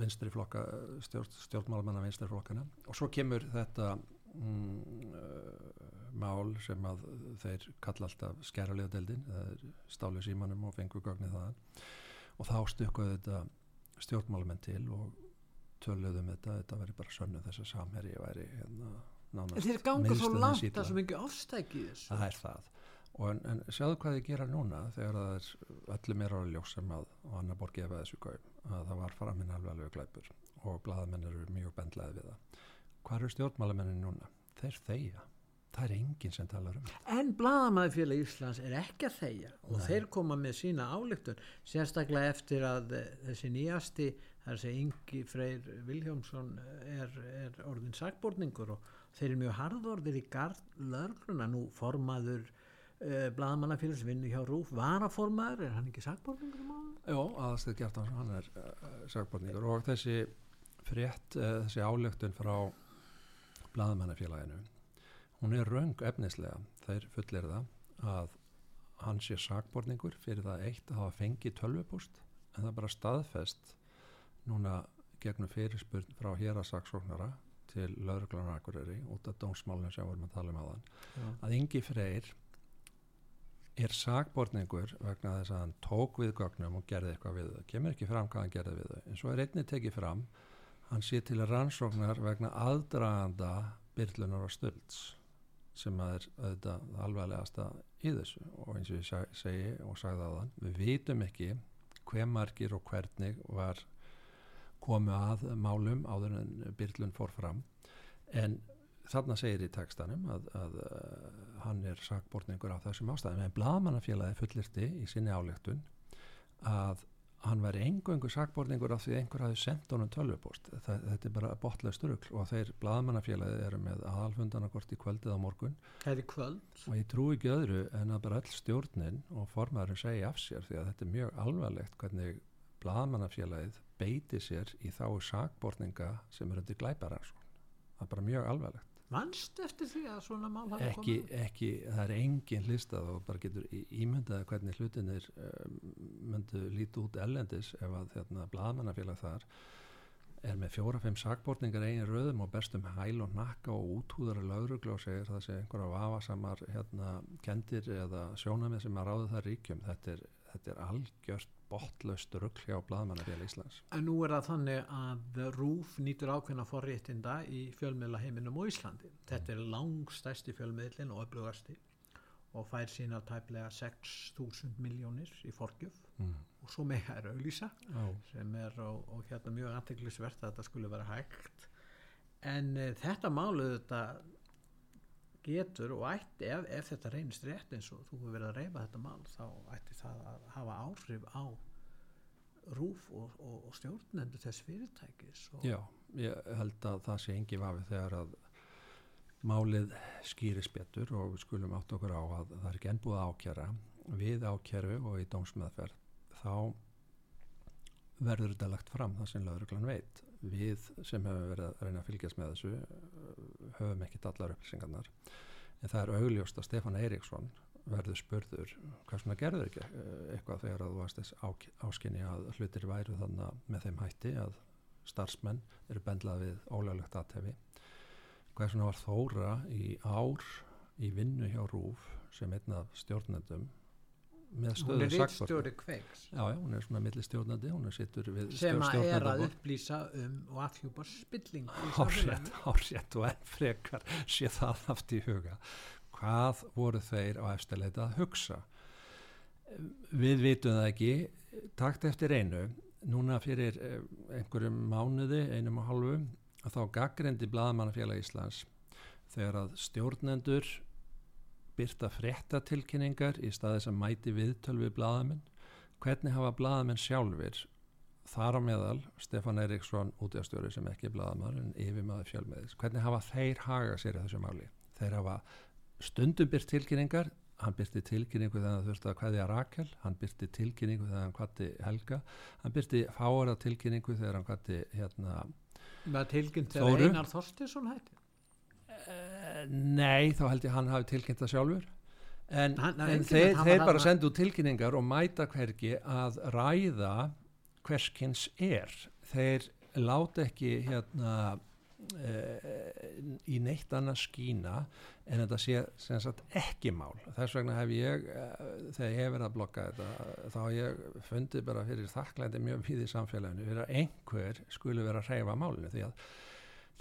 vinstri flokka stjórn, stjórnmálamanna vinstri flokkana og svo kemur þetta mm, uh, mál sem að þeir kalla alltaf skæralega deldin stálu símanum og fengu gögnið það og þá stukkuðu þetta stjórnmálamenn til og töluðum þetta, þetta veri bara sönnu þess að samherji væri hérna nánast þeir ganga svo langt að sem ekki ofstækið það er það en, en sjáðu hvað þið gera núna þegar það er öllum er árið ljósum að og annar bor gefa þessu gauð að það var framinn alveg alveg glæpur og bladamenn eru mjög bendlaði við það hvað eru stjórnmálamennin núna? þeir þeia það er enginn sem talar um en bladamæðfélag Íslands er ekki að þeia og Nei. þeir koma með sína álygtun sérstaklega eftir að þessi nýjasti þar sem Ingi Freyr Viljómsson er, er orðin sagborningur og þeir eru mjög harðorðir í gard lörgluna nú formaður eh, bladamannafélags vinnu hjá Rúf varaformaður, er hann ekki sagborningur um? Jó, aðstöð Gjartansson, hann er uh, sagborningur og þessi frétt, uh, þessi álöktun frá bladamannafélaginu hún er raung efnislega. Þeir fullir það að hann sé sagborningur fyrir það eitt að hafa fengið tölvupúst en það er bara staðfest núna gegnum fyrirspurn frá hér að saksóknara til lauruglanarkureri út af dómsmálinn sem vorum að tala um aðan að yngi freyr er sagbortningur vegna þess að hann tók við gögnum og gerði eitthvað við þau. Kemur ekki fram hvað hann gerði við þau. En svo er einni tekið fram hann sé til rannsóknar vegna aðdraganda byrlunar og stölds sem er auðvitað alveglegasta í þessu. Og eins og ég segi og sagði á þann við vitum ekki hver margir og hvernig var komið að málum áður en byrlun fór fram. En þarna segir í tekstanum að, að hann er sakbortningur á þessum ástæðum. En Blamanafélagi fullirti í sinni álegtun að hann væri engöngu sakbortningur af því einhver hafi sendt honum tölvupost þetta er bara botlaust rugg og þeir Blamanafélagi eru með aðalfundanakort í kvöldið á morgun. Og ég trú ekki öðru en að bara öll stjórnin og formaðurinn segja af sér því að þetta er mjög alvarlegt hvernig Blamanafélagið beiti sér í þá sakbortninga sem eru undir glæparansón það er bara mjög alvarlegt Vannst eftir því að svona mál hafa ekki, komið? Ekki, það er engin hlistað og bara getur ímyndað hvernig hlutinir um, myndu líti út ellendis ef að þarna bladmannafélag þar er með fjóra-fimm sakbortningar eigin röðum og bestum hæl og nakka og úthúðara lauruglu og segir það sé einhverja vafasamar hérna, kendir eða sjónamið sem að ráða það ríkjum þetta er, þetta er algjört botlaust rugg hjá bladmannafélag Íslands. En nú er það þannig að RÚF nýtur ákveðna forréttinda í fjölmiðla heiminum og Íslandi. Þetta er langstæsti fjölmiðlin og öflugasti og fær sína tæplega 6.000 miljónir í forgjöf mm. og svo mega er auðlýsa sem er og, og hérna mjög anteglisvert að þetta skulle vera hægt en e, þetta máluð þetta getur og ætti ef, ef þetta reynist rétt eins og þú hefur verið að reyfa þetta mál þá ætti það að hafa áhrif á rúf og, og, og stjórnendur þess fyrirtækis Já, ég held að það sé engi vafi þegar að málið skýris betur og við skulum átt okkur á að það er ekki ennbúið ákjara við ákjæru og í dómsmeðferð þá verður þetta lagt fram það sem lauruglan veit við sem hefur verið að reyna að fylgjast með þessu höfum ekkit allar upplýsingarnar. En það er augljóst að Stefán Eiríksson verður spurður hvað svona gerður ekki eh, eitthvað þegar að þú varst þess áskinni að hlutir væru þannig með þeim hætti að starfsmenn eru bendlað við ólöglegt aðtefi hvað svona var þóra í ár í vinnu hjá Rúf sem einn af stjórnendum með hún stöðu er sakborning rittstjóri kveiks já, já, hún er svona millistjórnandi hún er sittur við sem að er að upplýsa um og afhjúpa spilling samfélaginu. hárrétt og enn frekar sé það haft í huga. Hvað voru þeir á eftirleita að hugsa? Við vitum það ekki, takt eftir einu, núna fyrir eh, einhverjum mánuði, einum og halvu, að þá gaggrendi Blaðamannafélag Íslands þegar að stjórnendur byrta fréttatilkynningar í staðis að mæti viðtöl við blaðamenn. Hvernig hafa blaðamenn sjálfur þar á meðal Stefán Eiríksson útjástjóri sem ekki er blaðamar en yfirmaður fjölmiðis hvernig hafa þeir haga sér í þessu máli þeir hafa stundum byrt tilkynningar hann byrti tilkynningu þegar það þurfti að hvaðja Rakel hann byrti tilkynningu þegar hann hvati Helga hann byrti fáara tilkynningu þegar hann hvati hérna með tilkynnt Þóru? þegar Einar Þorstinsson hætti Eh, Nei, þá held ég hann hafi tilkynnt það sjálfur. En, Hann- hann- en þeir, þeir bara sendu tilkynningar og mæta hvergi að ræða hverskins er. Þeir láta ekki hérna e, í neitt annað skína en þetta sé sem sagt ekki mál. Þess vegna hef ég e, þegar ég hef verið að blokka þetta þá hef ég fundið bara fyrir þakklændi mjög við í samfélaginu fyrir að einhver skuli vera að hreyfa málinu því að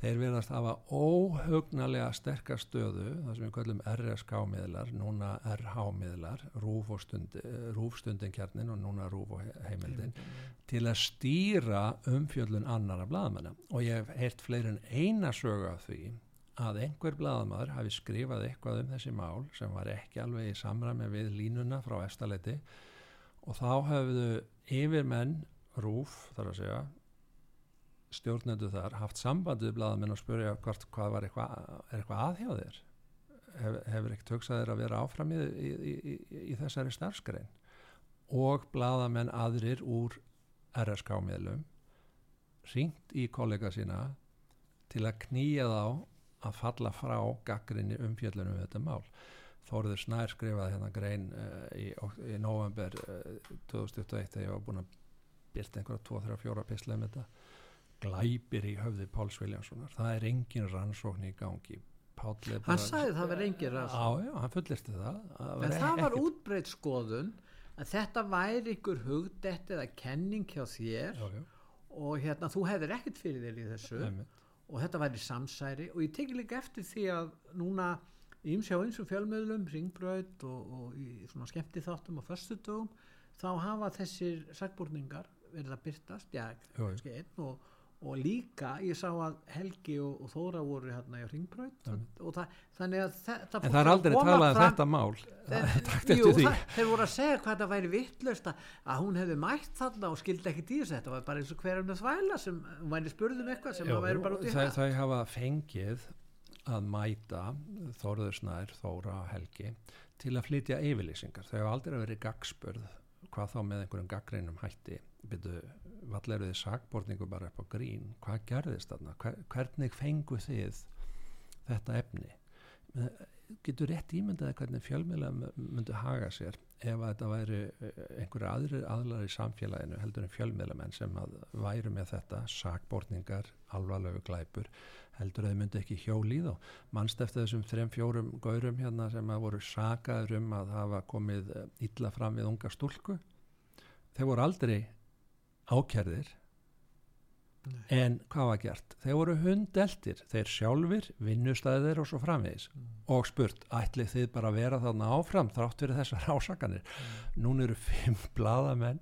þeir verðast hafa óhugnalega sterkar stöðu, það sem við kallum RSK-miðlar, núna RH-miðlar, RÚF og stund, RÚF-stundin kjarnin og núna RÚF og he- heimildin, til að stýra umfjöllun annara blaðamenn. Og ég hef heyrt fleiri en eina sögu af því að einhver blaðamaður hafi skrifað eitthvað um þessi mál sem var ekki alveg í samræmi við línuna frá efstaleiti og þá hefðu yfirmenn RÚF, þar að segja, stjórnendu þar haft samband við blaðamenn og spurja hvort hvað var eitthvað, er eitthvað aðhjá þér? Hef, hefur ekkert hugsað þér að vera áfram í, í, í, í, þessari starfskrein og blaðamenn aðrir úr RSK-miðlum ringt í kollega sína til að knýja þá að falla frá gaggrinni umfjöllunum við þetta mál. Þóruður Snær skrifaði hérna grein uh, í, november uh, 2021 þegar ég var búin að byrta einhverja 2-3-4 pisla um þetta glæpir í höfði Páls Viljánssonar það er engin rannsókn í gangi. Páll hann sagði það verið engin ræðs Já, hann fullirti það. Að en það var útbreytt skoðun að þetta væri ykkur hugdett eða kenning hjá þér Já, já, og hérna þú hefðir ekkert fyrir þér í þessu einmitt. og þetta væri samsæri. Og ég teki líka eftir því að núna ímsjá eins og fjölmiðlum, ringbraut og, og í svona skemmti þáttum og föstudögum þá hafa þessir sagbúrningar verið að byrtast, já, kannski einn og, og líka ég sá að Helgi og, og Þóra voru hérna í ringbraut og það, þannig að þetta En það er aldrei talað um þetta mál. Takt Jú, það, þeir voru að segja hvað það væri vittlust að hún hefði mætt þarna og skildi ekki þessu. Þetta var bara eins og hverjum þvæla sem væri spurðum eitthvað sem það væri bara út í það þau hafa fengið að mæta Þóruður Snær, Þóra og Helgi til að flytja yfirlýsingar. Þau hafa aldrei verið gagspurð hvað þá með einhverjum gaggreinum hætti byrju, valleruði sakborningu bara upp á grín, hvað gerðist þarna? Hver, hvernig fengu þið þetta efni? Men, getur rétt ímyndaði hvernig fjölmiðla myndu haga sér ef að þetta væri einhverju aðri aðlar í samfélaginu heldur en fjölmiðlamenn sem að væru með þetta sakborningar, alvarlegu glæpur heldur að þau myndu ekki hjóli í þá? Mannst eftir þessum þrem fjórum gaurum hérna sem að voru sakaður um að hafa komið illa fram við unga stúlku? Þeir voru aldrei ákjærðir Nei. en hvað var gert? Þeir voru hundeltir, þeir sjálfur, vinnustæðir og svo framvegis. Og spurt, ætlið þið bara að vera þarna áfram þrátt fyrir þessar *laughs* ásakanir? Núna eru fimm *laughs* bladamenn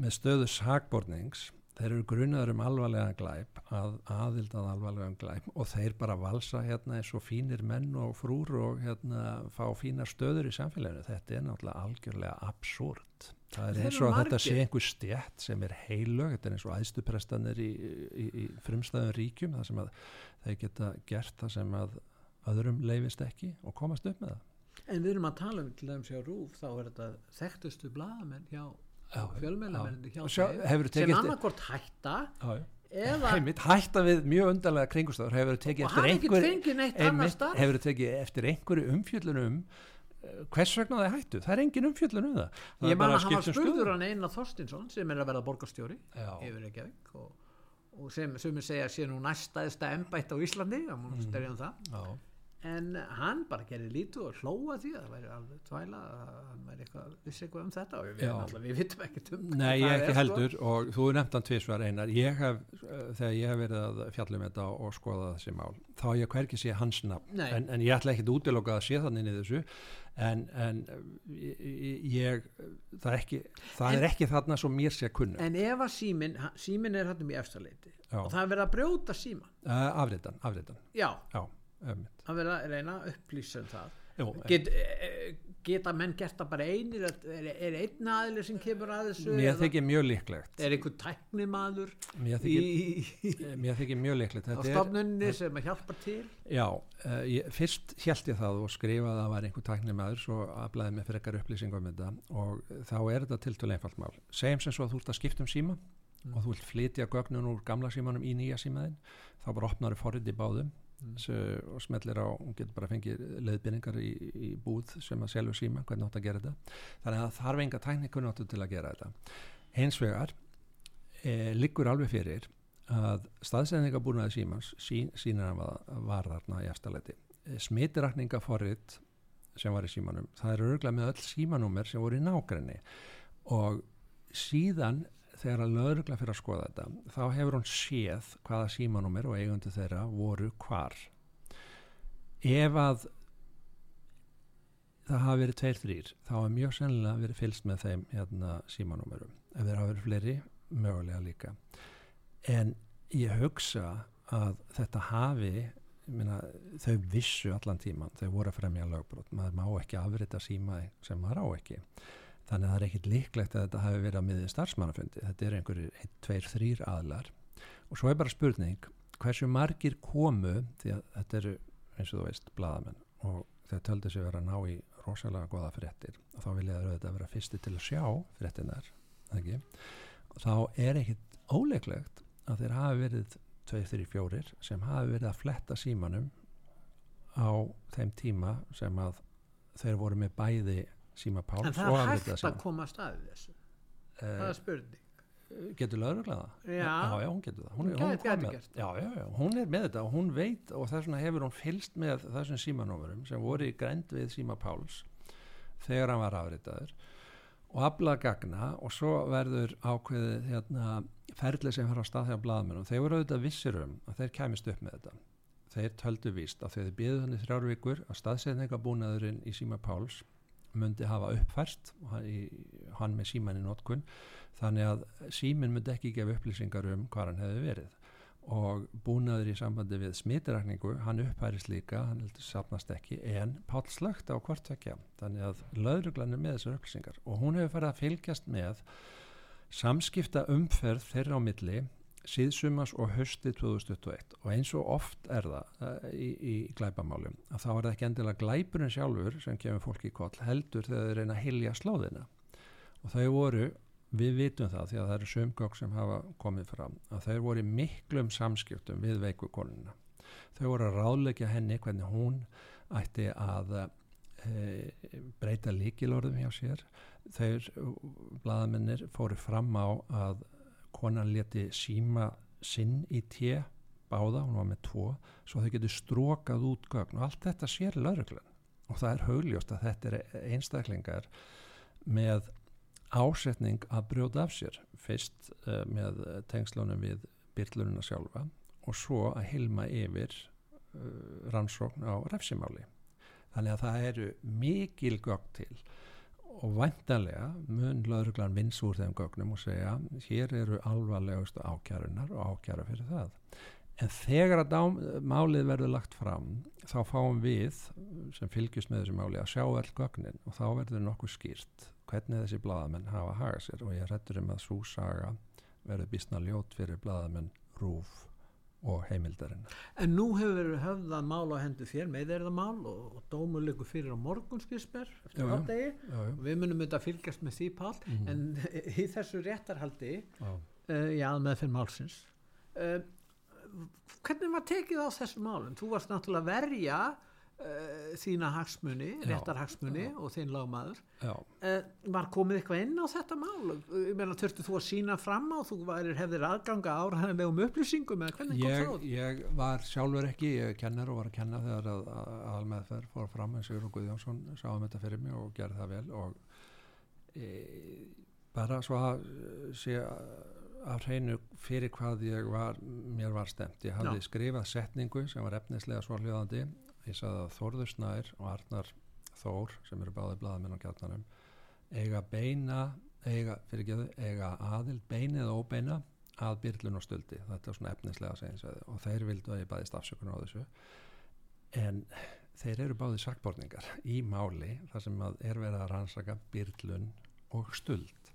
með stöðu sakbornings. Þeir eru grunaður um alvarlegan glæp að aðild að alvarlegan glæp. Og þeir bara valsa hérna eins og fínir menn og frúr og hérna fá fínar stöður í samfélaginu. Þetta er náttúrulega algjörlega absúrt það er Þeir eins og að þetta sé einhver stjætt sem er heilög þetta er eins og æðstuprestanir í, í, í frumstæðum ríkjum það sem að þeir geta gert það sem að öðrum leifist ekki og komast upp með það. En við erum að tala um til dæmis hjá Rúf þá er þetta þekktustu blaðamenn hjá hefurðu sem annarkort hætta Já, já. eða Einmitt, hætta við mjög undarlega kringustöður hefur tekið eftir einhverju umfjöllunum hvers vegna það hættu? Það er engin umfjöllun um það, það ég er man bara að hann var spurður hann Einar Þorstinsson sem er að verða borgarstjóri Já. yfir Reykjavík og, og sem, sem segja sé nú næstæðsta embætt á Íslandi það Mm. múnum styrja um það. Já, en hann bara gerir lítið og hlóa því að það væri alveg tvæla hann væri eitthvað, vissi eitthvað um þetta og við, náttúrulega- við vitum ekkert um Nei, ég það ekki er, sko. heldur og þú er nefnt hann tvisvar einar. Ég hef, uh, þegar ég hef verið að fjalla en, en ég að að en, en uh, ég, það, er ekki, það En- er ekki þarna svo mér sé kunnu En ef að símin, símin er hann um í efstaleiti Já. og það er verið að brjóta síman uh, afritan, afritan. Já, já, um, er verið að reyna að upplýsa um það. Jú, Get, e, geta menn gert það bara einir er, er einn aðli sem kemur að þessu mér þykir mjög líklegt. Er einhver tæknimaður mér í, þykir, mér þykir mjög líklegt. á er- stofnunni sem að hjálpa til? Já, uh, ég, fyrst held ég það og skrifaði að það var einhver tæknimaður svo aflaði mig frekar upplýsingum um þetta og þá er þetta tiltölu einfalt mál. Segjum sem svo að þú ert að skipta um síma og þú vilt flytja gögnun úr gamla símanum í nýja símaðin þá bara opnar þú forrið í báðum mm. og smellir á, og getur bara fengið leiðbyrningar í, í búð sem að selja síma, hvernig átt að gera þetta. Þannig að það þarf enga tæknikunáttu til að gera þetta. Hins vegar e, liggur alveg fyrir að staðsendingabúnaði símans sín, sínir hann var, var þarna í eftirleiti smitirakningaforrit sem var í símanum, það er örgulega með öll símanúmer sem voru í nágrenni. Og síðan þegar að lögregla fyrir að skoða þetta þá hefur hún séð hvaða símanúmer og eigundu þeirra voru hvar. Ef að það hafa verið tveir þrýr þá hafa mjög sennilega verið fylst með þeim hérna símanúmerum. Ef þeir hafa verið fleiri, mögulega líka. En ég hugsa að þetta hafi minna, þau vissu allan tíman þau voru að fremja lögbrot. Maður má ekki afrita síma sem maður á ekki þannig að það er ekkit líklegt að þetta hafi verið að miðið starfsmannafundi. Þetta er einhverjir 1, 2, 3 aðlar og svo er bara spurning hversu margir komu því að þetta eru eins og þú veist bladamenn og þau töldu sig vera að ná í rosalega goða fréttir. Og þá vilja þau auðvitað vera fyrsti til að sjá fréttinar ekki? þá er ekkit óleiklegt að þeir hafi verið 2, 3, 4 sem hafi verið að fletta símanum á þeim tíma sem að þeir voru með bæði síma Páls en það er hægt að síma. koma að staði þessu það Eh, er spurning getur lögreglaða? Já. já, já, hún getur það hún, Hún gæti- hún, gæti það. já, já, hún er með þetta og hún veit og þess vegna hefur hún fylst með þessum símanúmerum sem voru í grænd við síma Páls þegar hann var afritaður og afla gagna og svo verður ákveðið hérna, ferli sem fer á stað hjá blaðmennum þeir voru auðvitað vissir um að þeir kæmist upp með þetta þeir töldu víst að þegar þeir byggðu þannig þrjár vikur að staðsetningabúnaðurinn í síma Páls myndi hafa uppfært hann, með síman í notkun þannig að símin myndi ekki gefa upplýsingar um hvað hann hefði verið. Og búnaður í sambandi við smitrakningu, hann upphærist líka hann heldur safnast ekki, en Páll slögt á hvort vekja, þannig að löðruglan er með þessar upplýsingar. Og hún hefur farið að fylgjast með samskipta umferð þeirra á milli síðsumas og hösti 2021 og eins og oft er það uh, í, í glæpamálum að þá er það ekki endilega glæpurinn sjálfur sem kemur fólki í koll heldur þegar þau reyna að hilja slóðina. Og þau voru, við vitum það því að það eru sömgögg sem hafa komið fram að þau voru miklum samskiptum við veikukonuna þau voru að ráðleggja henni hvernig hún ætti að e, breyta líkilorðum hjá sér. Þeir blaðamennir fóru fram á að konan leti síma sinn í tje báða, hún var með tvo svo þau getur strókað út gögn. Og allt þetta sér lauruglan og það er haugljós að þetta er einstaklingar með ásetning að brjóta af sér. Fyrst uh, með tengslunum við byrlununa sjálfa og svo að hilma yfir uh, rannsókn á refsimáli. Þannig að það eru mikil gögn til og væntanlega mun lauruglan vins úr þeim gögnum og segja hér eru alvarlegustu ákjærunar og ákjæra fyrir það. En þegar að dám, málið verður lagt fram þá fáum við sem fylgjast með þessu máli að sjá all gögnin og þá verður nokkuð skýrt hvernig þessi bladamenn hafa hagað sér og ég rættur um að svo saga verður bísna ljót fyrir bladamenn rúf og heimildarinn En nú hefur verið höfðað mál á hendu þér með þeirra mál og, og dómur liggur fyrir á morgun skilsmer Já, eftir já. við munum þetta fylgjast með því pál Mhm. en *laughs* í þessu réttarhaldi Já. uh, já, með fyrir málsins uh, hvernig var tekið á þessum málum? Þú varst náttúrulega að verja uh, þína hagsmuni, Já, réttar hagsmuni já. og þinn lagmaður uh, var komið eitthvað inn á þetta mál? Meina þurftu þú að sína fram á? Þú værir, hefðir aðganga áræðanlegum upplýsingum eða hvernig kom ég, það út? ég var sjálfur ekki, ég kennar og var að kenna þegar að, að almeðferð fór fram en Sigur Guðjónsson sá um þetta fyrir mig og gerði það vel og e, bara svo að eh, sé af hreinu fyrir hvað ég var mér var stemt, ég hafði Já. skrifað setningu sem var efnislega svo hljóðandi ég sagði að Þórður Snær og Arnar Þór sem eru báði blaðamenn á gjarnanum eiga beina eiga, fyrirgeðu, eiga aðild beina eða óbeina að byrlun og stöldi þetta er svona efnislega segins og þeir vildu að ég bæðist afsökunar á þessu. En þeir eru báði sakborningar í máli þar sem að er verið að rannsaka byrlun og stöld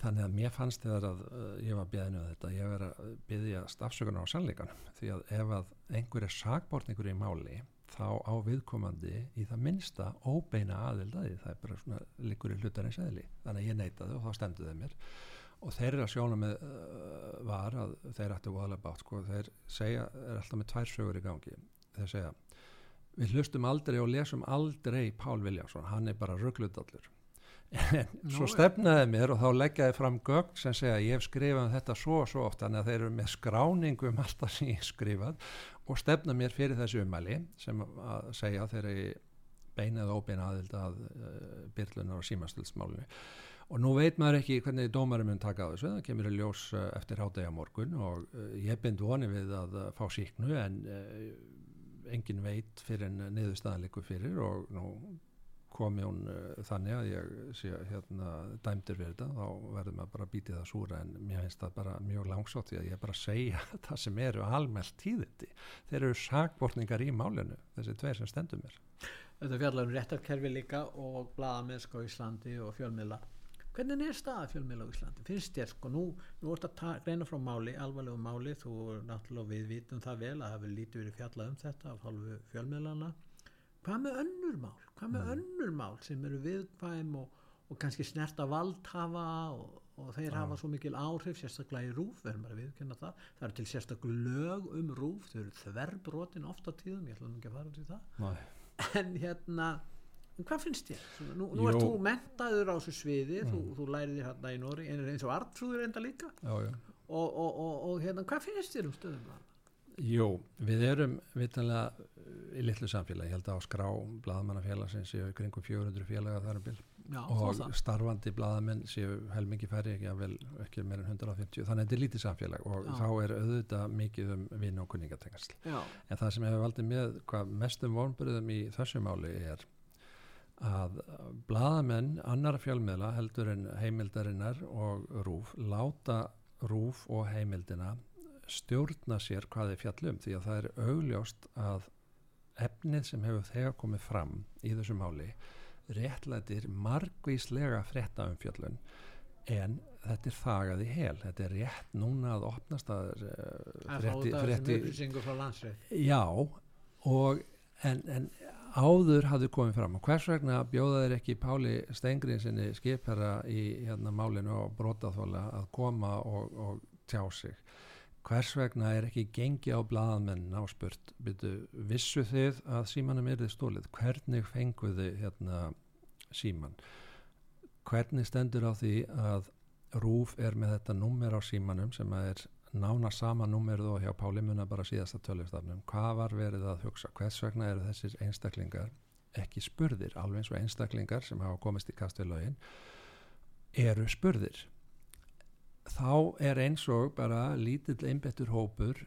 þannig að mér fannst þegar að uh, ég var beðinu að þetta, ég verið að beðja afsökunar á sannleikanum. Því að ef að einhver er sakborningur í máli þá á viðkomandi í það minnsta óbeina aðildaði það er bara svona líkur í hlutarins eðli. Þannig að ég neitaði og þá stemdu þeir mér. Og þeirra sjónum uh, var að þeir ættu voðalega bátt sko, þeir segja, er alltaf með tvær sögur í gangi. Þeir segja við hlustum aldrei og lesum aldrei Pál Viljánsson, hann er bara rugglutallur svo stefnaði mér og þá leggjaði fram gögn sem segja ég hef skrifað um þetta svo og svo oft þannig að þeir eru með skráningu um alltaf sem ég hef skrifað og stefna mér fyrir þessu umæli sem að segja þegar ég beina eða óbeina aðild að uh, byrlunar og símastilsmálinu og nú veit maður ekki hvernig dómari mun taka á þessu, það kemur í ljós uh, eftir hádegja morgun og uh, ég bind voni við að fá síknu en engin veit fyrir en niðurstaðan likur fyrir og nú komi hún uh, þannig að ég sé hérna dæmdur við þetta þá verður maður bara að býti það súra en mér finnst það bara mjög langsótt því að ég er bara að segja *laughs* það sem eru almennt tíðindi þeir eru sakbortningar í málinu þessi tveir sem stendur mér Þetta fjallar um réttarkerfi líka og blaðamennsk á Íslandi og fjölmiðla. Hvernig er staða fjölmiðla á Íslandi? Finnst þér sko, nú, nú ert að greina frá máli, alvarlegu máli, þú náttúrulega við vitum það vel að það hefur lítið verið fjallað um þetta af hálfu fjölmiðlana. Hvað með önnur mál? Hvað með önnur mál sem eru viðkvæm og, og kannski snerta valdhafa og, og þeir hafa svo mikil áhrif, sérstaklega í rúf, verðum bara að viðkynna það. Það eru til sérstaklega lög um rúf, þau eru þverbrotin ofta tíðum, ég ætla nú ekki að fara út í það Nei. en hérna hvað finnst? Svona, nú, nú ert þú mentaður á þessu sviði þú, Mm. þú lærið þér hérna í Nóri eins og artrúður enda líka já, já. og, og, og, og hérna, hvað finnst þér um stöðum það? Jú, við erum vitanlega í litlu samfélagi, ég held að á skrá blaðmannafélagsins séu í kringum 400 félaga þar um bil. Já, og starfandi blaðamenn séu helmingi færri ekki, vel, ekki meir en 150 þannig að þetta er lítið samfélag og Já. þá er auðvitað mikið um vinn og kunningatengasl en það sem hefur valdið með hvað mestum vonbyrðum í þessu máli er að blaðamenn annara fjölmiðla heldur en heimildarinnar og rúf láta rúf og heimildina stjórna sér hvað þeir fjallum því að það er augljóst að efnið sem hefur þegar komið fram í þessu máli réttlætir margvíslega frétta um fjöllun en þetta er þagað í hel. Þetta er rétt núna að opnast að þá frétti, frétti já og en, en áður hafði komið fram. Og hvers vegna bjóða þeir ekki Páli Stengrin sinni skipherra í hérna málinu og brotaþóla að koma og, og tjá sig hvers vegna er ekki gengi á blaðamenn áspurt byrju, vissu þið að símanum er þið stólið hvernig fenguðu hérna síman hvernig stendur á því að Rúf er með þetta númer á símanum sem er nána sama númerið og hjá Páli muna bara síðasta tölvistafnum hvað var verið að hugsa, hvers vegna eru þessir einstaklingar ekki spurðir? Alveg eins og einstaklingar sem hafa komist í kastilögin eru spurðir þá er eins og bara lítill einbettur hópur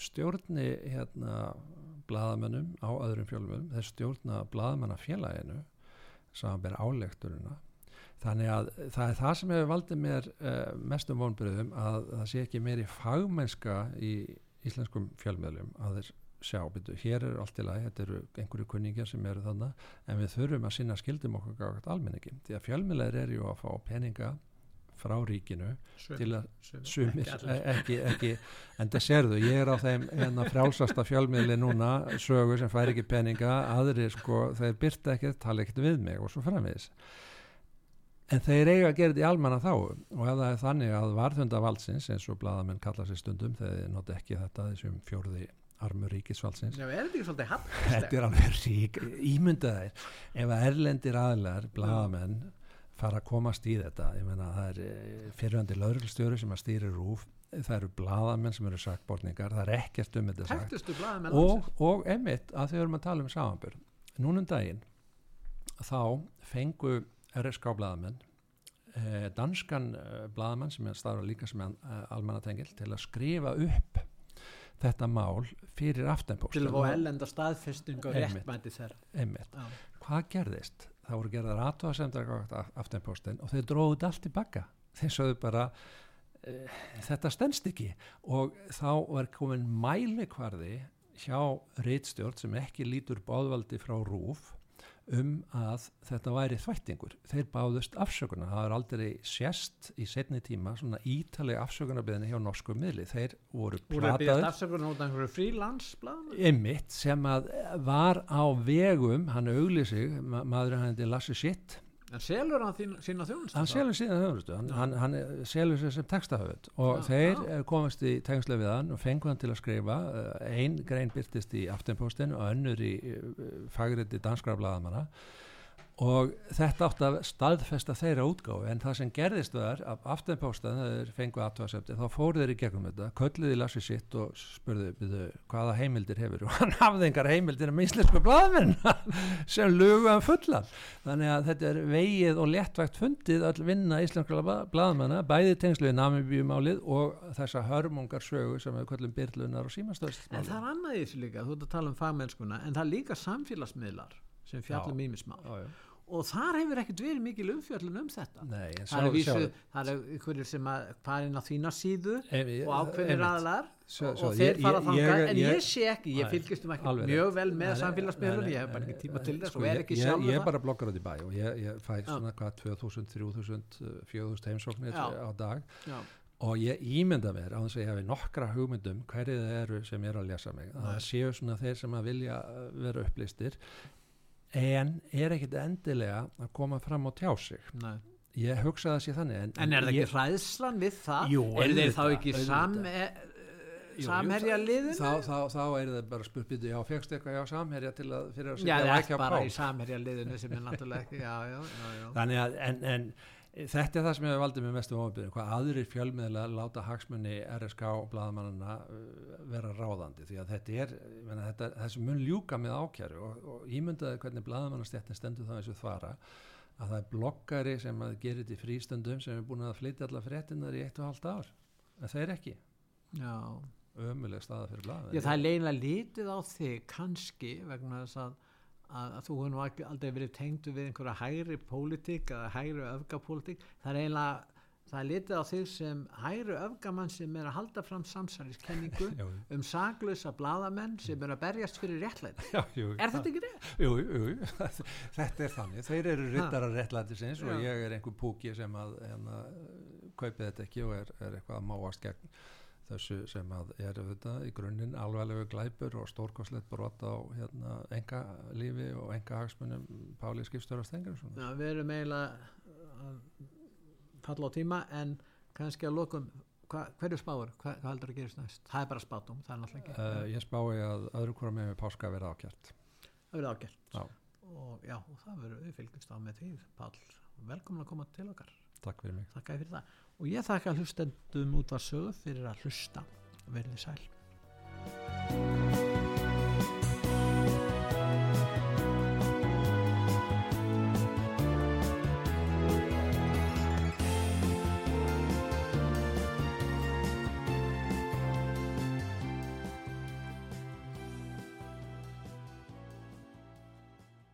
stjórni hérna blaðamönnum á öðrum fjölmum þeir stjórna blaðamannafélaginu samanber álekturina þannig að það er það sem hefur valdið mér uh, mestum vonbröðum að það sé ekki meiri fagmennska í íslenskum fjölmiðlum að þeir sjá, byrju, hér er allt í lagi þetta eru einhverju kunningar sem eru þannig en við þurfum að sinna skildum okkur gátt almenningi, því að fjölmiðlar eru að fá peninga frá ríkinu til að sumir, Ekki e- ekki, en það sérðu, ég er á þeim hérna frjálsasta fjölmiðli núna sögu sem fær ekki peninga, aðri sko þeir byrta ekkert, tala ekkert við mig og svo framvegis. En þeir eiga að gera þetta í almanna þá og ef það er þannig að varðhunda valdsins eins og bladamenn kalla sér stundum þeir nota ekki þetta þessum fjórði armur ríkisvaldsins. Já, er þetta *laughs* er alveg rík ímyndaðir. Ef að erlendir aðlar blaðamenn fara að komast í þetta ég meina það er eh, fyrrandi lauruglstjóri sem að stýri rúf það eru blaðamenn sem eru sakborningar það er ekkert um þetta sagt og, og einmitt að þau erum að tala um samanbjörn núnum daginn þá fengu RSK blaðamenn eh, danskan eh, blaðamenn sem er starfa líka sem er eh, almannatengil til að skrifa upp þetta mál fyrir aftenpost Til að fá ellenda staðfesting og réttmæti þeirra. einmitt Já. hvað gerðist? Það voru gerðar aðtóðasemdar aftenpostin og dróðu þetta allt tilbaka. Þeir sögðu bara uh, þetta stendst ekki og þá var komin mælikvarði hjá reitstjórn sem ekki lítur báðvaldi frá rúf um að þetta væri þvættingur. Þeir báðust afsökunar. Það er aldrei sérst í setni tíma svona ítalega afsökunarbeðinni hjá norsku miðli. Þeir voru Úr að byrja plataður afsökunar út af einhverju frílansblaðamenn. Emmitt sem að var á vegum, hann auglýsig, ma maðurinn hefði Lassi Sitt, En selur hann þín, sína þjónustu? hann selur síðan höfumstu, hann, hann, hann selur sér sem textahöfund og Já, þeir já. já. komast í tengslu við hann og fengu hann til að skrifa, uh, ein grein byrtist í aftenpostin og önnur í uh, fagriti danskra blaðamanna og þetta átt að staðfesta þeirra útgáfi en það sem gerðist var að aftenpostan þeir fengu aftöðasefti þá fóru þeir í gegnum þetta, kölluði Lassi sitt og spurðu byrðu, hvaða heimildir hefur *laughs* og hann hafði engar heimildir um íslensku blaðmenn *laughs* sem lugu hann fullan. Þannig að þetta er vegið og léttvægt fundið all vinna íslenskra blaðmanna bæði tengslu við namibjumálið og þessa hörmungar sögu sem við köllum byrlunar og En símastöðsmálið það er annað í þessu líka, þú ert að tala um fagmennskuna, en það er sem fjallum ímismál. Og þar hefur ekkert verið mikil umfjöllun um þetta. Nei, Það er vísu, það er einhverjir sem að fara inn á þína síðu Em- og ákveðnir einmitt. aðlar Svo- og, svo, og þeir ég- fara ég- þangað, ég- en ég ég- sé ekki, ég Nei, fylgist um ekki alveg mjög vel með Nei, samfélagsmiðlun, nei, ég hef bara ekki tíma til þess sko, og er ég- ekki ég, sjálfur ég er það. bara bloggar út í bæ og ég, ég fæ svona hvað 2000, 3000, 4000 heimsóknir Já. á dag Já. og ég ímynda mér á þess að ég hafi nokkra hugmyndum hverju það eru sem er að lesa mig að það séu svona þeir sem að vilja uh, vera upplýstir en er ekkit endilega að koma fram og tjá sig Nei. ég hugsa það sé þannig en, En er það ég, ekki hræðslan við það? Jú, er þeir þá ekki sam, e, jú, samherja liðinu? þá, þá, þá er það bara spurt býtu já, fegst eitthvað hjá samherja til að fyrir að Já, setja það vækja er á bara pál í samherja liðinu sem er náttúrulega ekki, já, já, já, já. þannig að en, en þetta er það sem hefur valdið mér mestu ofabyrðin hvað aðrir fjölmiðla láta hagsmunni RSK og blaðamannana uh, vera ráðandi. Því að þetta er ég meina, þetta, þessu mun ljúka með ákjæru og, og ímyndaði hvernig blaðamannastjættin stendur það eins og þvara að það er bloggari sem að gerir þetta í frístundum sem er búin að flytja alla fréttinnar í eitt og halvt ár. En það er ekki. Já. ömuleg staða fyrir blaðamenn Já, það er leiðinlega lítið á þig kannski vegna þess að, að, að þú hefur nú aldrei verið tengdu við einhverja hægri pólitík eða hægri öfgapólitík. Það er eiginlega það er litið á þig sem hægri öfgamann sem er að halda fram samsæliskenningu *laughs* um saglösa bladamenn sem er að berjast fyrir jú, er þetta ekki rétt? Jú, jú, *laughs* þetta er þannig. Þeir eru rittarar réttlætisins og Já. ég er einhver púki sem að hérna, kaupið þetta ekki og er, er eitthvað að máast gegn þessu sem að er auðvitað í grunninn alveglegu glæpur og stórkoslegt brot á hérna, enga lífi og enga hagsmunum Páli Skipstöra Stengur Já, við erum eiginlega að falla á tíma en kannski að lokum hva, hverju spáur, hva, hvað heldur að gerist næst? Það er bara spátum, það er náttúrulega ekki. Uh, Ég spái að öðru hvora með með páska verða ákjært það ágælt Já. og já, og það verður við fylgjumst á með því. Pál, velkomin að koma til okkar. Takk fyrir mig. Þér fyrir það og ég þakka hlustendum út að sögu fyrir að hlusta. Verðið sæl